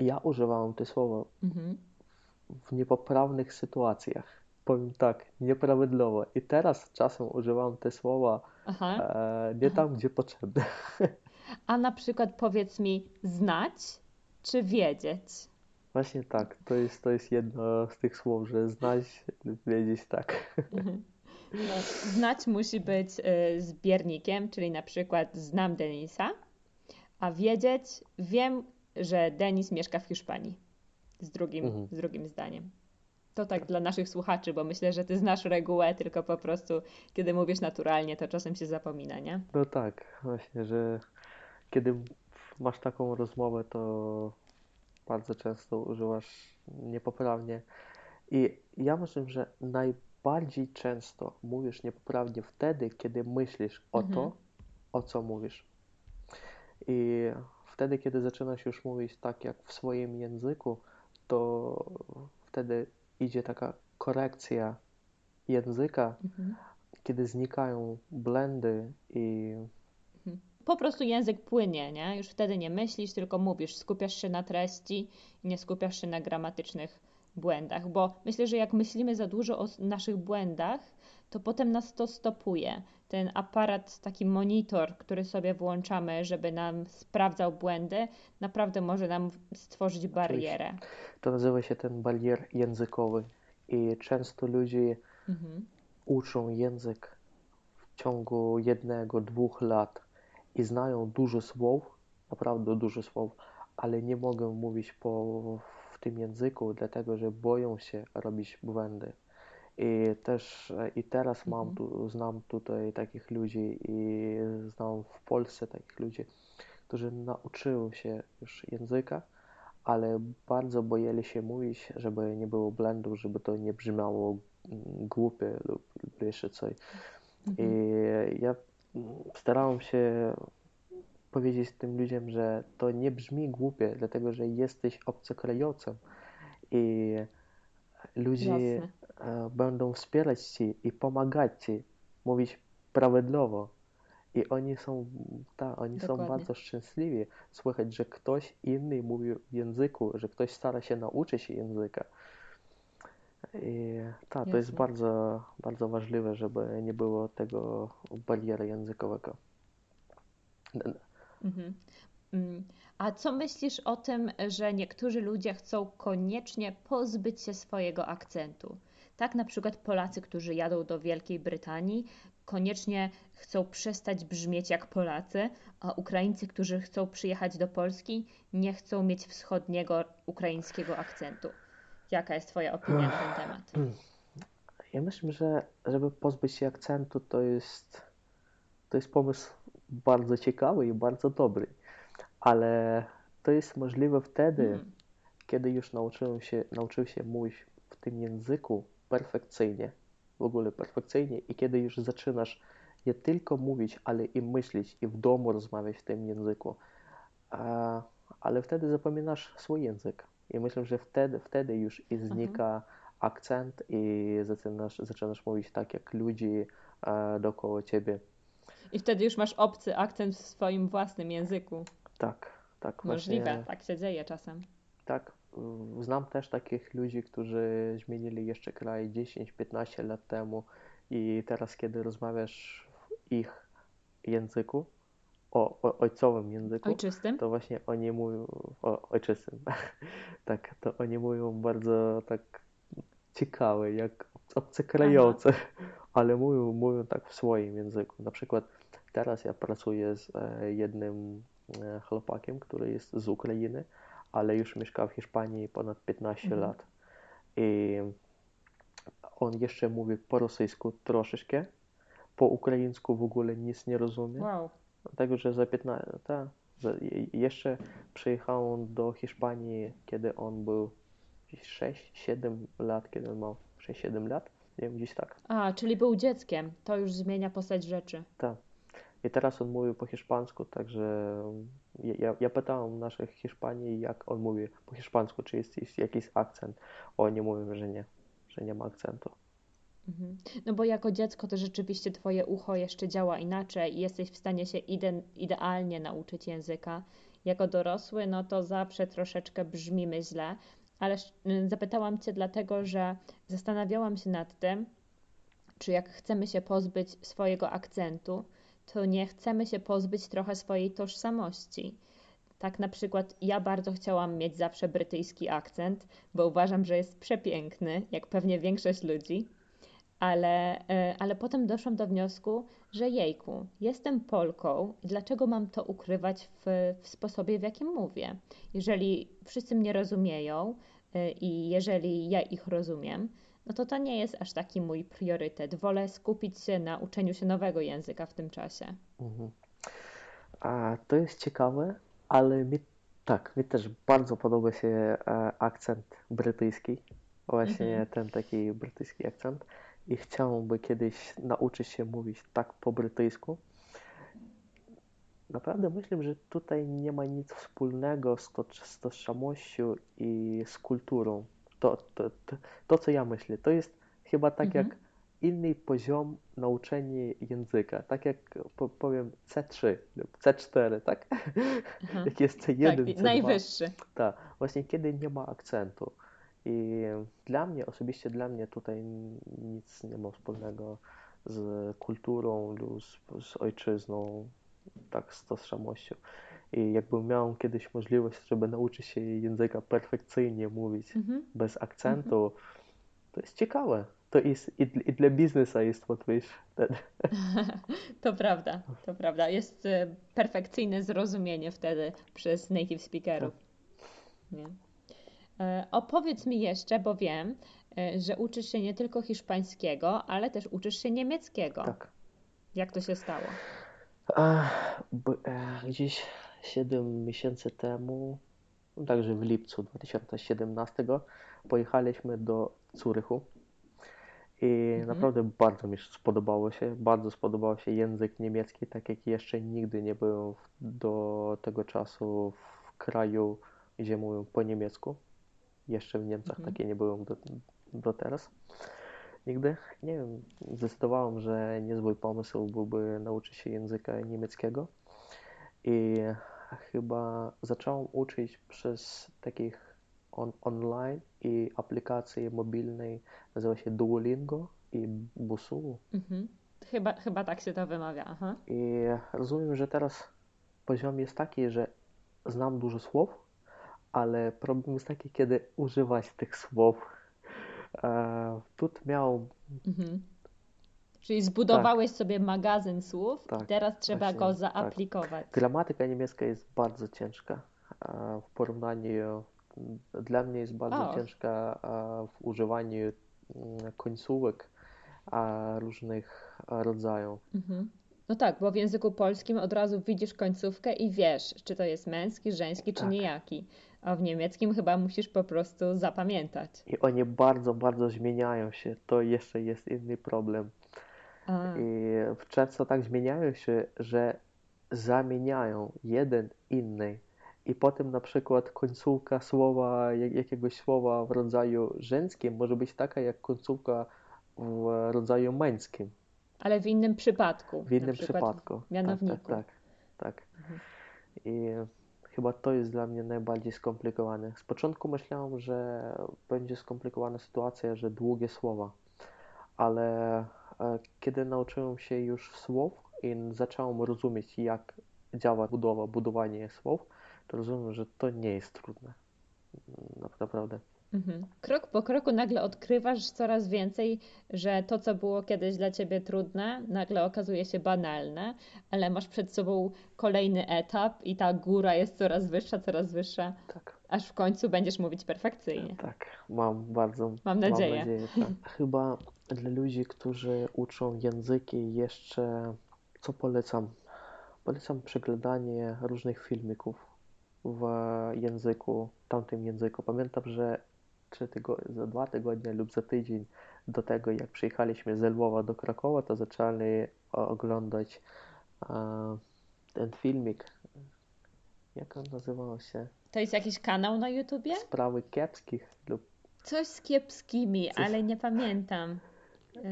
ja używałem te słowa Mhm. W niepoprawnych sytuacjach. Powiem tak, nieprawidłowo. I teraz czasem używam te słowa e, nie tam, gdzie potrzebne. A na przykład powiedz mi znać czy wiedzieć? Właśnie tak, to jest, to jest jedno z tych słów, że znać lub wiedzieć tak. No, znać musi być y, zbiernikiem, czyli na przykład znam Denisa, a wiedzieć wiem, że Denis mieszka w Hiszpanii. Z drugim, Mhm. z drugim zdaniem. To tak dla naszych słuchaczy, bo myślę, że ty znasz regułę, tylko po prostu kiedy mówisz naturalnie, to czasem się zapomina, nie? No tak, właśnie, że kiedy masz taką rozmowę, to bardzo często używasz niepoprawnie. I ja myślę, że najbardziej często mówisz niepoprawnie wtedy, kiedy myślisz o Mhm. to, o co mówisz. I wtedy, kiedy zaczynasz już mówić tak jak w swoim języku, to wtedy idzie taka korekcja języka, Mhm. kiedy znikają błędy i Po prostu język płynie, nie? Już wtedy nie myślisz, tylko mówisz, skupiasz się na treści i nie skupiasz się na gramatycznych błędach, bo myślę, że jak myślimy za dużo o naszych błędach, to potem nas to stopuje. Ten aparat, taki monitor, który sobie włączamy, żeby nam sprawdzał błędy, naprawdę może nam stworzyć barierę. to nazywa się ten barier językowy. I często ludzie Mhm. uczą język w ciągu jednego, dwóch lat i znają dużo słów, naprawdę dużo słów, ale nie mogą mówić po, w tym języku, dlatego że boją się robić błędy. I też e, i teraz mam Mhm. tu, znam tutaj takich ludzi i znam w Polsce takich ludzi, którzy nauczyły się już języka, ale bardzo boję się mówić, żeby nie było błędów, żeby to nie brzmiało mm, głupie lub, lub jeszcze coś. I Mhm. ja mm, starałem się powiedzieć tym ludziom, że to nie brzmi głupie, dlatego że jesteś obcokrajowcem i ludzie Jasne. E, będą wspierać Ci i pomagać Ci mówić prawidłowo. I oni są, ta, oni są Dokładnie. bardzo szczęśliwi słychać, że ktoś inny mówi w języku, że ktoś stara się nauczyć się języka. I tak, to jest bardzo, bardzo ważliwe, żeby nie było tego bariery językowego. Mhm. Mm. A co myślisz o tym, że niektórzy ludzie chcą koniecznie pozbyć się swojego akcentu? Tak, na przykład Polacy, którzy jadą do Wielkiej Brytanii, koniecznie chcą przestać brzmieć jak Polacy, a Ukraińcy, którzy chcą przyjechać do Polski, nie chcą mieć wschodniego ukraińskiego akcentu. Jaka jest Twoja opinia na ten temat? Ja myślę, że żeby pozbyć się akcentu, to jest, to jest pomysł bardzo ciekawy i bardzo dobry, ale to jest możliwe wtedy, Hmm. kiedy już nauczyłem się, nauczył się mówić w tym języku perfekcyjnie, w ogóle perfekcyjnie i kiedy już zaczynasz nie tylko mówić, ale i myśleć i w domu rozmawiać w tym języku, a, ale wtedy zapominasz swój język i myślę, że wtedy, wtedy już i znika akcent i zaczynasz, zaczynasz mówić tak jak ludzie e, dookoła ciebie. I wtedy już masz obcy akcent w swoim własnym języku. Tak, tak Możliwe, właśnie. tak się dzieje czasem. Tak, znam też takich ludzi, którzy zmienili jeszcze kraj 10-15 lat temu i teraz, kiedy rozmawiasz w ich języku, o, o ojcowym języku, Ojczystym? to właśnie oni mówią o ojczystym. tak, to oni mówią bardzo tak ciekawe, jak obcokrajowcy, ale mówią, mówią tak w swoim języku. Na przykład teraz ja pracuję z e, jednym e, chłopakiem, który jest z Ukrainy, ale już mieszka w Hiszpanii ponad 15 Mhm. lat. I on jeszcze mówi po rosyjsku troszeczkę, po ukraińsku w ogóle nic nie rozumie. Wow. Dlatego, że za 15, ta, za, je- jeszcze przyjechał do Hiszpanii, kiedy on był 6-7 lat, kiedy on miał 6-7 lat, nie wiem, gdzieś tak. A, czyli był dzieckiem. To już zmienia postać rzeczy. Tak. I teraz on mówi po hiszpańsku, także ja, ja, pytałem naszych Hiszpanii, jak on mówi po hiszpańsku, czy jest, jest jakiś akcent. Oni mówią, że nie, że nie ma akcentu. Mhm. No bo jako dziecko to rzeczywiście twoje ucho jeszcze działa inaczej i jesteś w stanie się ide idealnie nauczyć języka. Jako dorosły, no to zawsze troszeczkę brzmimy źle, ale zapytałam cię dlatego, że zastanawiałam się nad tym, czy jak chcemy się pozbyć swojego akcentu, to nie chcemy się pozbyć trochę swojej tożsamości. Tak na przykład ja bardzo chciałam mieć zawsze brytyjski akcent, bo uważam, że jest przepiękny, jak pewnie większość ludzi, ale, e, ale potem doszłam do wniosku, że jejku, jestem Polką, dlaczego mam to ukrywać w, w sposobie, w jakim mówię? Jeżeli wszyscy mnie rozumieją e, i jeżeli ja ich rozumiem, no to to nie jest aż taki mój priorytet. Wolę skupić się na uczeniu się nowego języka w tym czasie. Mhm. A to jest ciekawe, ale mi, tak, mi też bardzo podoba się e, akcent brytyjski. Właśnie mhm. ten taki brytyjski akcent. I chciałbym kiedyś nauczyć się mówić tak po brytyjsku. Naprawdę myślę, że tutaj nie ma nic wspólnego z, to, z tożsamością i z kulturą. To, to, to, to, co ja myślę, to jest chyba tak mhm. jak inny poziom nauczenia języka. Tak jak powiem C3 lub C4, tak? Mhm. jak jest C1, tak, C2. Najwyższy. Tak, właśnie kiedy nie ma akcentu. I dla mnie, osobiście dla mnie tutaj nic nie ma wspólnego z kulturą lub z, z ojczyzną, tak z tożsamością. I jakbym miał kiedyś możliwość, żeby nauczyć się języka perfekcyjnie mówić, mm -hmm. bez akcentu, mm -hmm. to jest ciekawe. To jest i, i dla biznesu jest łatwiejsze wtedy. to prawda, to prawda. Jest e, perfekcyjne zrozumienie wtedy przez native speakerów. Tak. Nie? E, opowiedz mi jeszcze, bo wiem, e, że uczysz się nie tylko hiszpańskiego, ale też uczysz się niemieckiego. Tak. Jak to się stało? Gdzieś 7 miesięcy temu, także w lipcu 2017, pojechaliśmy do Zurychu. I mhm. naprawdę bardzo mi spodobało się, bardzo spodobał się język niemiecki, tak jak jeszcze nigdy nie byłem do tego czasu w kraju, gdzie mówią po niemiecku. Jeszcze w Niemczech mhm. takie nie byłem do, do teraz. Nigdy. Nie wiem, zdecydowałem, że niezły pomysł byłby nauczyć się języka niemieckiego. I chyba zacząłem uczyć przez takich on, online i aplikacje mobilnej, nazywa się Duolingo i Busu. Mhm. Chyba, chyba tak się to wymawia. Aha. I rozumiem, że teraz poziom jest taki, że znam dużo słów, ale problem jest taki, kiedy używać tych słów. E, tu miał. Mhm. Czyli zbudowałeś tak. sobie magazyn słów tak, i teraz trzeba właśnie, go tak. zaaplikować. Tak. Gramatyka niemiecka jest bardzo ciężka w porównaniu. Dla mnie jest bardzo ciężka w używaniu mm, końcówek różnych rodzajów. Mhm. No tak, bo w języku polskim od razu widzisz końcówkę i wiesz, czy to jest męski, żeński, czy tak. niejaki. A w niemieckim chyba musisz po prostu zapamiętać. I oni bardzo, bardzo zmieniają się. To jeszcze jest inny problem. I często tak zmieniają się, że zamieniają jeden inny. I potem na przykład końcówka słowa, jakiegoś słowa w rodzaju żeńskim może być taka jak końcówka w rodzaju męskim. Ale w innym przypadku. W innym przypadku. W mianowniku. Tak, tak, tak. tak. Mhm. I chyba to jest dla mnie najbardziej skomplikowane. Z początku myślałem, że będzie skomplikowana sytuacja, że długie słowa, ale kiedy nauczyłem się już słów i zacząłem rozumieć, jak działa budowa, budowanie słów, to rozumiem, że to nie jest trudne. Naprawdę. Mhm. Krok po kroku nagle odkrywasz coraz więcej, że to, co było kiedyś dla ciebie trudne, nagle okazuje się banalne, ale masz przed sobą kolejny etap i ta góra jest coraz wyższa, coraz wyższa, tak. aż w końcu będziesz mówić perfekcyjnie. Tak, mam bardzo. Mam nadzieję. Mam nadzieję tak. Chyba dla ludzi, którzy uczą języki, jeszcze co polecam? Polecam przeglądanie różnych filmików w języku, tamtym języku. Pamiętam, że trzy tygodnie, za dwa tygodnie lub za tydzień do tego, jak przyjechaliśmy z Lwowa do Krakowa, to zaczęli oglądać ten filmik. Jak on nazywał się? To jest jakiś kanał na YouTubie? Sprawy kiepskich lub... Coś z kiepskimi, Coś... ale nie pamiętam.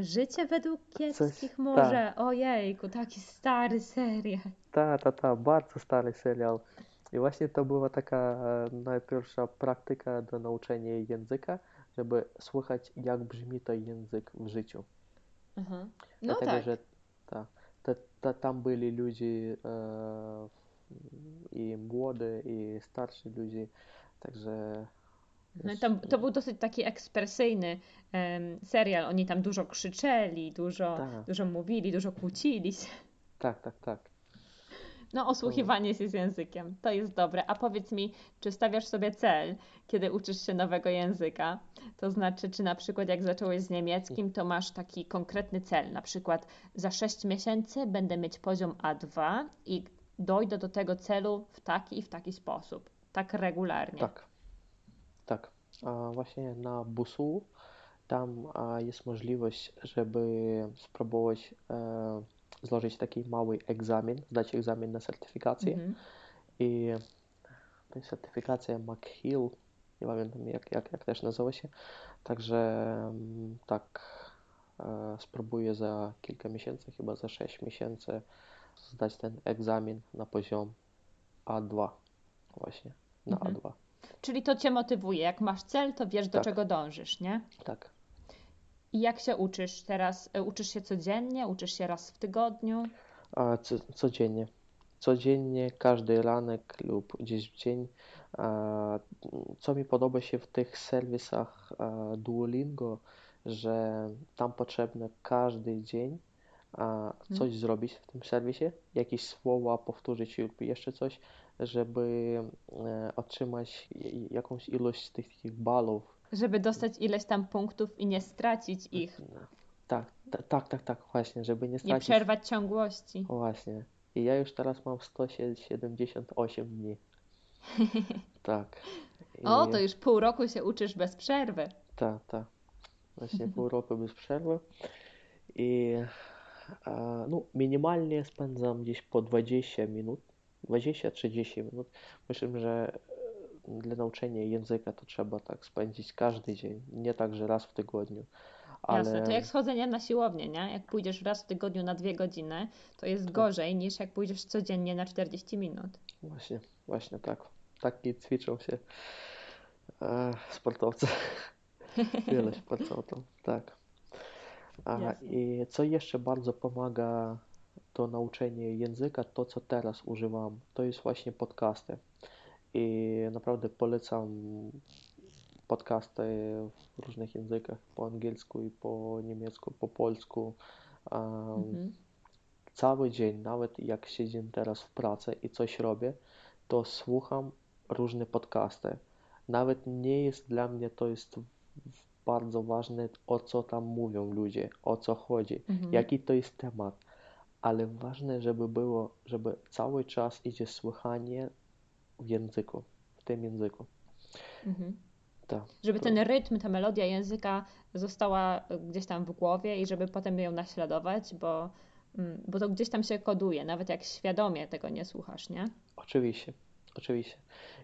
Życie według kiepskich Coś, może. Ta. Ojejku, taki stary serial. Tak, tak, tak, bardzo stary serial. I właśnie to była taka najpierwsza praktyka do nauczenia języka, żeby słuchać, jak brzmi to język w życiu. Aha. No Dlatego, tak. że ta, ta, ta, tam byli ludzie e, i młode, i starsi ludzie, także no tam, to był dosyć taki ekspresyjny um, serial. Oni tam dużo krzyczeli, dużo, tak. dużo mówili, dużo kłócili się. Tak, tak, tak. No, osłuchiwanie się z językiem, to jest dobre. A powiedz mi, czy stawiasz sobie cel, kiedy uczysz się nowego języka? To znaczy, czy na przykład jak zacząłeś z niemieckim, to masz taki konkretny cel, na przykład za 6 miesięcy będę mieć poziom A2 i dojdę do tego celu w taki i w taki sposób, tak regularnie. Tak, tak. A właśnie na busu tam jest możliwość, żeby spróbować e, złożyć taki mały egzamin, zdać egzamin na certyfikację. -hmm. I to jest certyfikacja McHill, nie pamiętam jak, jak, jak też nazywa się. Także mm, tak e, spróbuję za kilka miesięcy, chyba za 6 miesięcy zdać ten egzamin na poziom A2 właśnie, na mhm. A2. Czyli to Cię motywuje. Jak masz cel, to wiesz, do tak. czego dążysz, nie? Tak. I jak się uczysz teraz? E, uczysz się codziennie? Uczysz się raz w tygodniu? A, co, codziennie. Codziennie, każdy ranek lub gdzieś w dzień. A, co mi podoba się w tych serwisach a, Duolingo, że tam potrzebne każdy dzień a, coś hmm. zrobić w tym serwisie, jakieś słowa powtórzyć lub jeszcze coś, żeby e, otrzymać jakąś ilość tych, tych balów żeby dostać ileś tam punktów i nie stracić ich. Tak, tak, tak, tak, właśnie, żeby nie stracić. Nie przerwać ciągłości. Właśnie. I ja już teraz mam 178 dni. tak. I... O, to już pół roku się uczysz bez przerwy. Tak, tak. Właśnie pół roku bez przerwy. I no, minimalnie spędzam gdzieś po 20 minut, 20-30 minut. Myślę, że dla nauczenia języka to trzeba tak spędzić każdy dzień, nie tak, że raz w tygodniu. Ale... Jasne, to jak schodzenie na siłownię, nie? Jak pójdziesz raz w tygodniu na dwie godziny, to jest tak. gorzej niż jak pójdziesz codziennie na 40 minut. Właśnie, właśnie tak. Taki ćwiczą się e, sportowcy. Wiele sportowców, tak. A, I co jeszcze bardzo pomaga do nauczenia języka, to co teraz używam, to jest właśnie podcasty i naprawdę polecam podcasty w różnych językach, po angielsku i po niemiecku, po polsku. Mhm. Cały dzień, nawet jak siedzę teraz w pracy i coś robię, to słucham różne podcasty. Nawet nie jest dla mnie to jest bardzo ważne, o co tam mówią ludzie, o co chodzi, mhm. jaki to jest temat. Ale ważne, żeby było, żeby cały czas idzie słuchanie w języku, w tym języku. Mhm. Tak. Żeby ten rytm, ta melodia języka została gdzieś tam w głowie i żeby potem ją naśladować, bo, mm, bo to gdzieś tam się koduje, nawet jak świadomie tego nie słuchasz, nie? Oczywiście, oczywiście.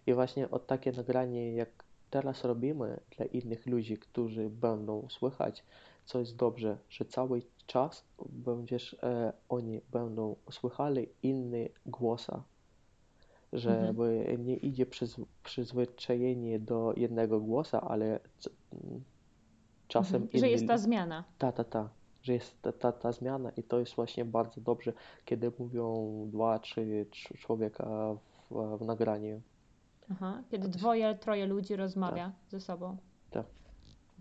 I właśnie od takie nagranie, jak teraz robimy dla innych ludzi, którzy będą słychać, co jest dobrze, że cały czas będziesz, e, oni będą słychali inny głosa żeby mhm. nie idzie przyz, przyzwyczajenie do jednego głosa, ale czasem mhm. Że jest ta zmiana. Ta, ta, ta. Że jest ta, ta, ta zmiana i to jest właśnie bardzo dobrze, kiedy mówią dwa, trzy, trzy człowieka w, w nagraniu. Aha, kiedy dwoje, troje ludzi rozmawia tak. ze sobą. Tak.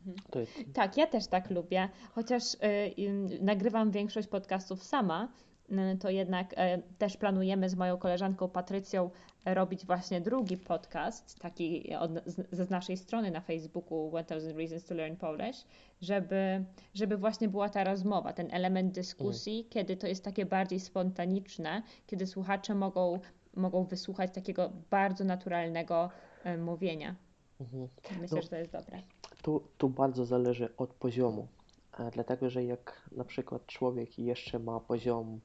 Mhm. Jest... Tak, ja też tak lubię, chociaż y, y, nagrywam większość podcastów sama, Y, to jednak y, też planujemy z moją koleżanką Patrycją robić właśnie drugi podcast, taki od, z, z naszej strony na Facebooku 1000 Reasons to Learn Polish, żeby, żeby właśnie była ta rozmowa, ten element dyskusji, mhm. kiedy to jest takie bardziej spontaniczne, kiedy słuchacze mogą, mogą wysłuchać takiego bardzo naturalnego y, mówienia. Mhm. Myślę, no, że to jest dobre. Tu, tu bardzo zależy od poziomu, dlatego że jak na przykład człowiek jeszcze ma poziom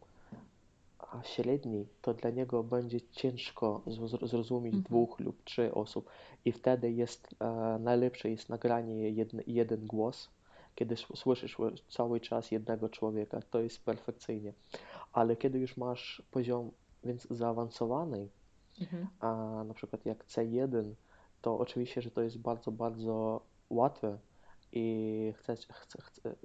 średni, to dla niego będzie ciężko zrozumieć mhm. dwóch lub trzy osób i wtedy jest e, najlepsze jest nagranie jeden, jeden głos, kiedy słyszysz cały czas jednego człowieka, to jest perfekcyjnie. Ale kiedy już masz poziom więc zaawansowany, mhm. a na przykład jak C1, to oczywiście, że to jest bardzo, bardzo łatwe i chcesz, chce, chce,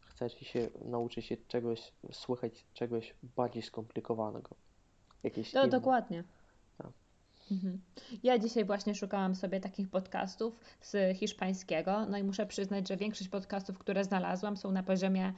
chcesz się nauczyć się czegoś, słychać czegoś bardziej skomplikowanego. Jakieś no, dokładnie. Tak. Mhm. Ja dzisiaj właśnie szukałam sobie takich podcastów z hiszpańskiego, no i muszę przyznać, że większość podcastów, które znalazłam, są na poziomie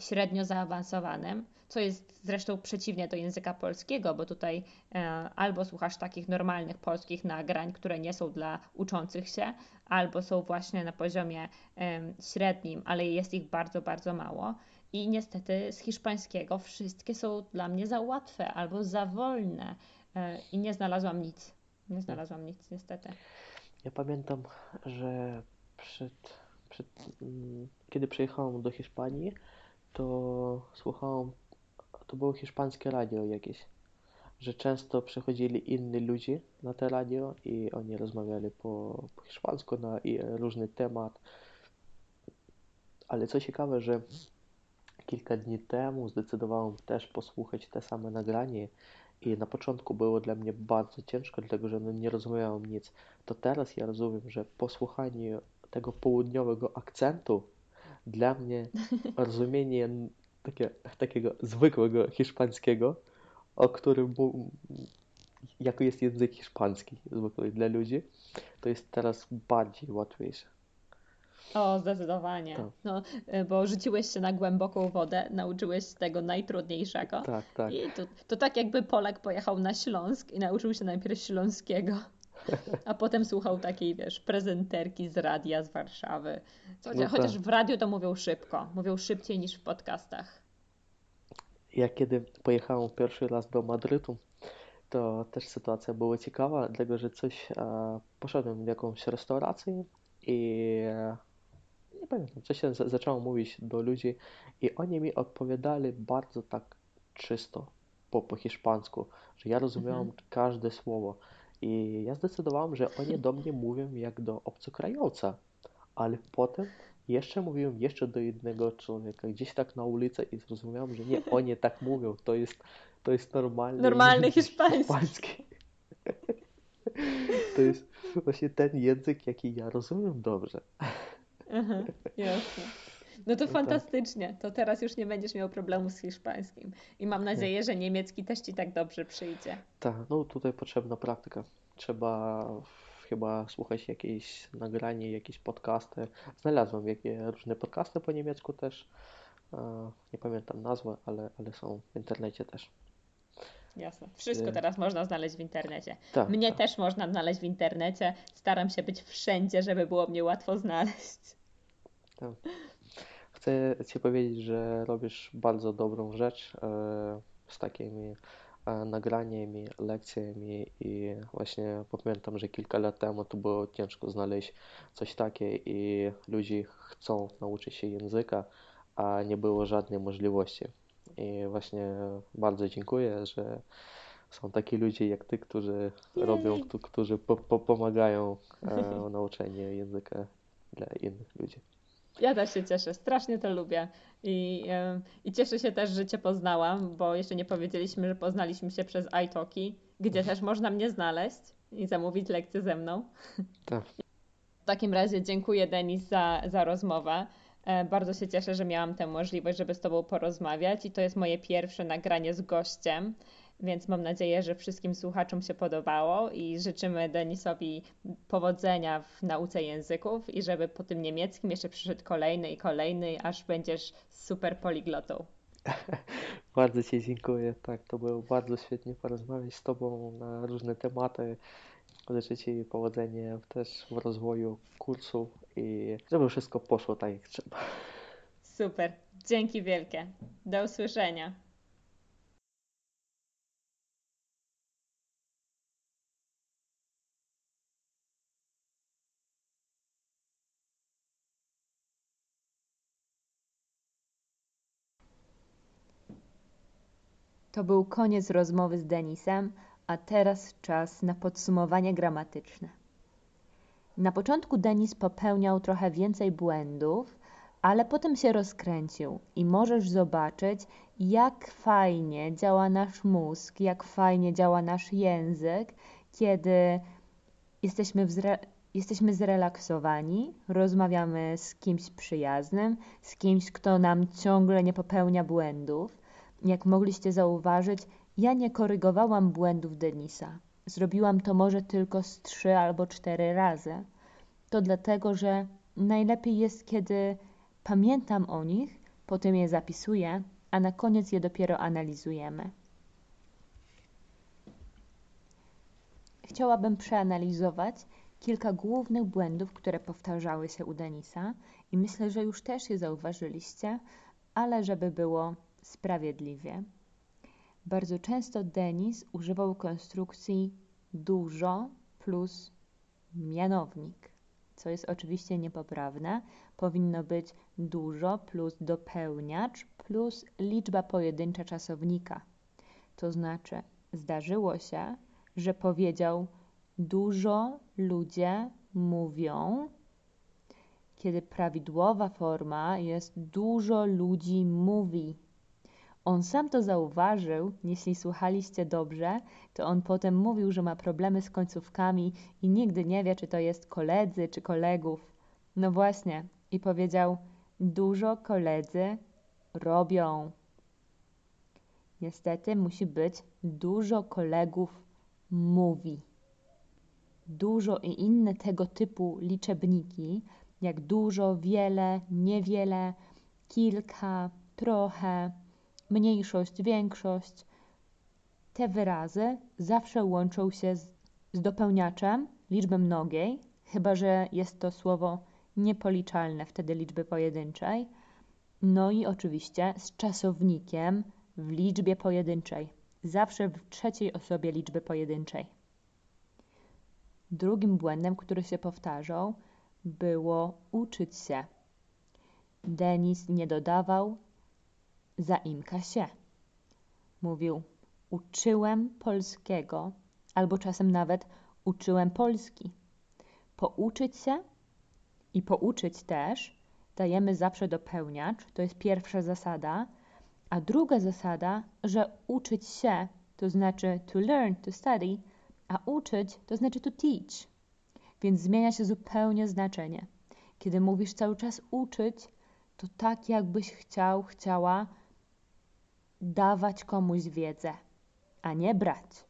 średnio zaawansowanym, co jest zresztą przeciwnie do języka polskiego, bo tutaj e, albo słuchasz takich normalnych polskich nagrań, które nie są dla uczących się, albo są właśnie na poziomie e, średnim, ale jest ich bardzo, bardzo mało. I niestety z hiszpańskiego wszystkie są dla mnie za łatwe albo za wolne e, i nie znalazłam nic. Nie znalazłam nic, niestety. Ja pamiętam, że przed, przed, mm, kiedy przyjechałam do Hiszpanii, to słuchałem, to było hiszpańskie radio jakieś, że często przychodzili inni ludzie na te radio i oni rozmawiali po, po hiszpańsku na i różny temat. Ale co ciekawe, że kilka dni temu zdecydowałem też posłuchać te same nagranie i na początku było dla mnie bardzo ciężko, dlatego że nie rozumiałem nic. To teraz ja rozumiem, że po słuchaniu tego południowego akcentu dla mnie rozumienie takie, takiego zwykłego hiszpańskiego, o którym jako jest język hiszpański zwykły dla ludzi, to jest teraz bardziej łatwiejsze. O, zdecydowanie. Tak. No, y, bo rzuciłeś się na głęboką wodę, nauczyłeś się tego najtrudniejszego. Tak, tak. I to, to tak jakby Polak pojechał na Śląsk i nauczył się najpierw śląskiego. A potem słuchał takiej, wiesz, prezenterki z radia z Warszawy. No chociaż tak. w radiu to mówią szybko, mówią szybciej niż w podcastach. Ja kiedy pojechałem pierwszy raz do Madrytu, to też sytuacja była ciekawa, dlatego że coś e, poszedłem w jakąś restaurację i e, nie pamiętam, coś się zaczęło mówić do ludzi i oni mi odpowiadali bardzo tak czysto po, po hiszpańsku, że ja rozumiałem mhm. każde słowo. I ja zdecydowałem, że oni do mnie mówią jak do obcokrajowca, ale potem jeszcze mówiłem jeszcze do jednego człowieka, gdzieś tak na ulicy i zrozumiałem, że nie, oni tak mówią, to jest, to jest normalny Normalny hiszpański. hiszpański. To jest właśnie ten język, jaki ja rozumiem dobrze. Aha, jasne. No to no tak. fantastycznie. To teraz już nie będziesz miał problemu z hiszpańskim. I mam nadzieję, że niemiecki też ci tak dobrze przyjdzie. Tak, no tutaj potrzebna praktyka. Trzeba chyba słuchać jakieś nagranie, jakieś podcasty. Znalazłem jakie różne podcasty po niemiecku też. Nie pamiętam nazwy, ale, ale są w internecie też. Jasne. Wszystko y- teraz można znaleźć w internecie. Tak, mnie tak. też można znaleźć w internecie. Staram się być wszędzie, żeby było mnie łatwo znaleźć. Tak. Chcę Ci powiedzieć, że robisz bardzo dobrą rzecz e, z takimi e, nagraniami, lekcjami i właśnie pamiętam, że kilka lat temu to było ciężko znaleźć coś takiego i ludzie chcą nauczyć się języka, a nie było żadnej możliwości. I właśnie bardzo dziękuję, że są takie ludzie jak ty, którzy Jej. robią, którzy po, po, pomagają e, nauczeniu języka dla innych ludzi. Ja też się cieszę, strasznie to lubię. I, I cieszę się też, że Cię poznałam, bo jeszcze nie powiedzieliśmy, że poznaliśmy się przez iTalki, gdzie też można mnie znaleźć i zamówić lekcję ze mną. Tak. W takim razie dziękuję Denis za, za rozmowę. E, bardzo się cieszę, że miałam tę możliwość, żeby z Tobą porozmawiać i to jest moje pierwsze nagranie z gościem. Więc mam nadzieję, że wszystkim słuchaczom się podobało i życzymy Denisowi powodzenia w nauce języków i żeby po tym niemieckim jeszcze przyszedł kolejny i kolejny, aż będziesz super poliglotą. bardzo Ci dziękuję. Tak, to było bardzo świetnie porozmawiać z Tobą na różne tematy. Życzę Ci powodzenia też w rozwoju kursu i żeby wszystko poszło tak jak trzeba. Super. Dzięki wielkie. Do usłyszenia. To był koniec rozmowy z Denisem, a teraz czas na podsumowanie gramatyczne. Na początku Denis popełniał trochę więcej błędów, ale potem się rozkręcił i możesz zobaczyć, jak fajnie działa nasz mózg, jak fajnie działa nasz język, kiedy jesteśmy, jesteśmy zrelaksowani, rozmawiamy z kimś przyjaznym, z kimś, kto nam ciągle nie popełnia błędów. Jak mogliście zauważyć, ja nie korygowałam błędów Denisa. Zrobiłam to może tylko z trzy albo cztery razy. To dlatego, że najlepiej jest, kiedy pamiętam o nich, potem je zapisuję, a na koniec je dopiero analizujemy. Chciałabym przeanalizować kilka głównych błędów, które powtarzały się u Denisa i myślę, że już też je zauważyliście, ale żeby było sprawiedliwie. Bardzo często Denis używał konstrukcji dużo plus mianownik, co jest oczywiście niepoprawne. Powinno być dużo plus dopełniacz plus liczba pojedyncza czasownika. To znaczy, zdarzyło się, że powiedział dużo ludzie mówią, kiedy prawidłowa forma jest dużo ludzi mówi. On sam to zauważył, jeśli słuchaliście dobrze, to on potem mówił, że ma problemy z końcówkami i nigdy nie wie, czy to jest koledzy czy kolegów. No właśnie, i powiedział: Dużo koledzy robią. Niestety musi być dużo kolegów mówi. Dużo i inne tego typu liczebniki, jak dużo, wiele, niewiele, kilka, trochę, mniejszość, większość, te wyrazy zawsze łączą się z, z dopełniaczem liczby mnogiej, chyba że jest to słowo niepoliczalne wtedy liczby pojedynczej, no i oczywiście z czasownikiem w liczbie pojedynczej, zawsze w trzeciej osobie liczby pojedynczej. Drugim błędem, który się powtarzał, było uczyć się. Denis nie dodawał zaimka się. Mówił: Uczyłem polskiego, albo czasem nawet uczyłem polski. Pouczyć się i pouczyć też dajemy zawsze dopełniacz, to jest pierwsza zasada. A druga zasada, że uczyć się to znaczy to learn, to study, a uczyć to znaczy to teach. Więc zmienia się zupełnie znaczenie. Kiedy mówisz cały czas uczyć, to tak jakbyś chciał, chciała dawać komuś wiedzę, a nie brać.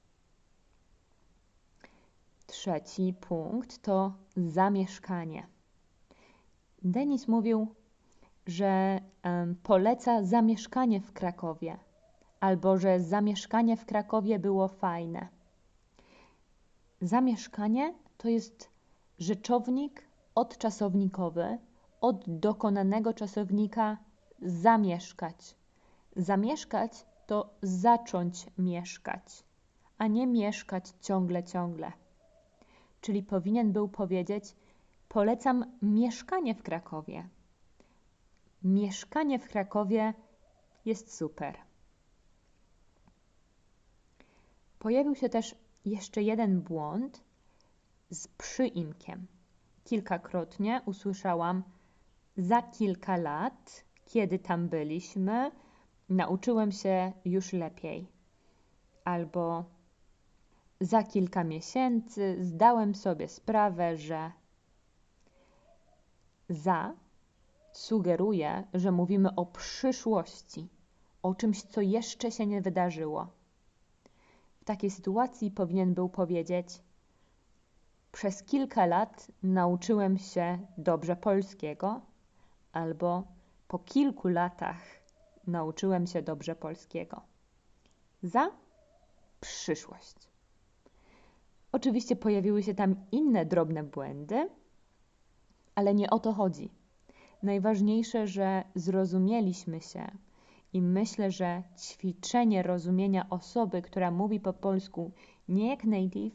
Trzeci punkt to zamieszkanie. Denis mówił, że poleca zamieszkanie w Krakowie, albo że zamieszkanie w Krakowie było fajne. Zamieszkanie to jest rzeczownik odczasownikowy od dokonanego czasownika zamieszkać. Zamieszkać to zacząć mieszkać, a nie mieszkać ciągle, ciągle. Czyli powinien był powiedzieć: Polecam mieszkanie w Krakowie. Mieszkanie w Krakowie jest super. Pojawił się też jeszcze jeden błąd z przyimkiem. Kilkakrotnie usłyszałam za kilka lat, kiedy tam byliśmy, nauczyłem się już lepiej. Albo za kilka miesięcy zdałem sobie sprawę, że za sugeruje, że mówimy o przyszłości, o czymś, co jeszcze się nie wydarzyło. W takiej sytuacji powinien był powiedzieć: Przez kilka lat nauczyłem się dobrze polskiego, albo po kilku latach nauczyłem się dobrze polskiego. Za przyszłość. Oczywiście pojawiły się tam inne drobne błędy, ale nie o to chodzi. Najważniejsze, że zrozumieliśmy się i myślę, że ćwiczenie rozumienia osoby, która mówi po polsku nie jak native,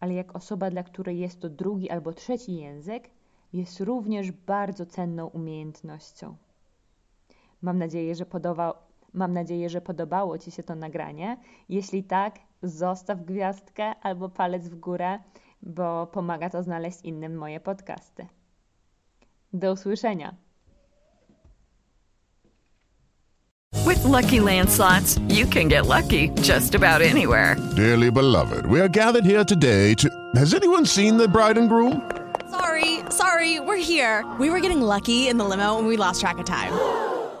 ale jak osoba, dla której jest to drugi albo trzeci język, jest również bardzo cenną umiejętnością. Mam nadzieję, że podoba, mam nadzieję, że podobało Ci się to nagranie. Jeśli tak, zostaw gwiazdkę albo palec w górę, bo pomaga to znaleźć innym moje podcasty. Do usłyszenia! Lucky Land slots, you can get lucky just about anywhere. Dearly beloved, we are gathered here today to. Has anyone seen the bride and groom? Sorry, sorry, we're here. We were getting lucky in the limo and we lost track of time.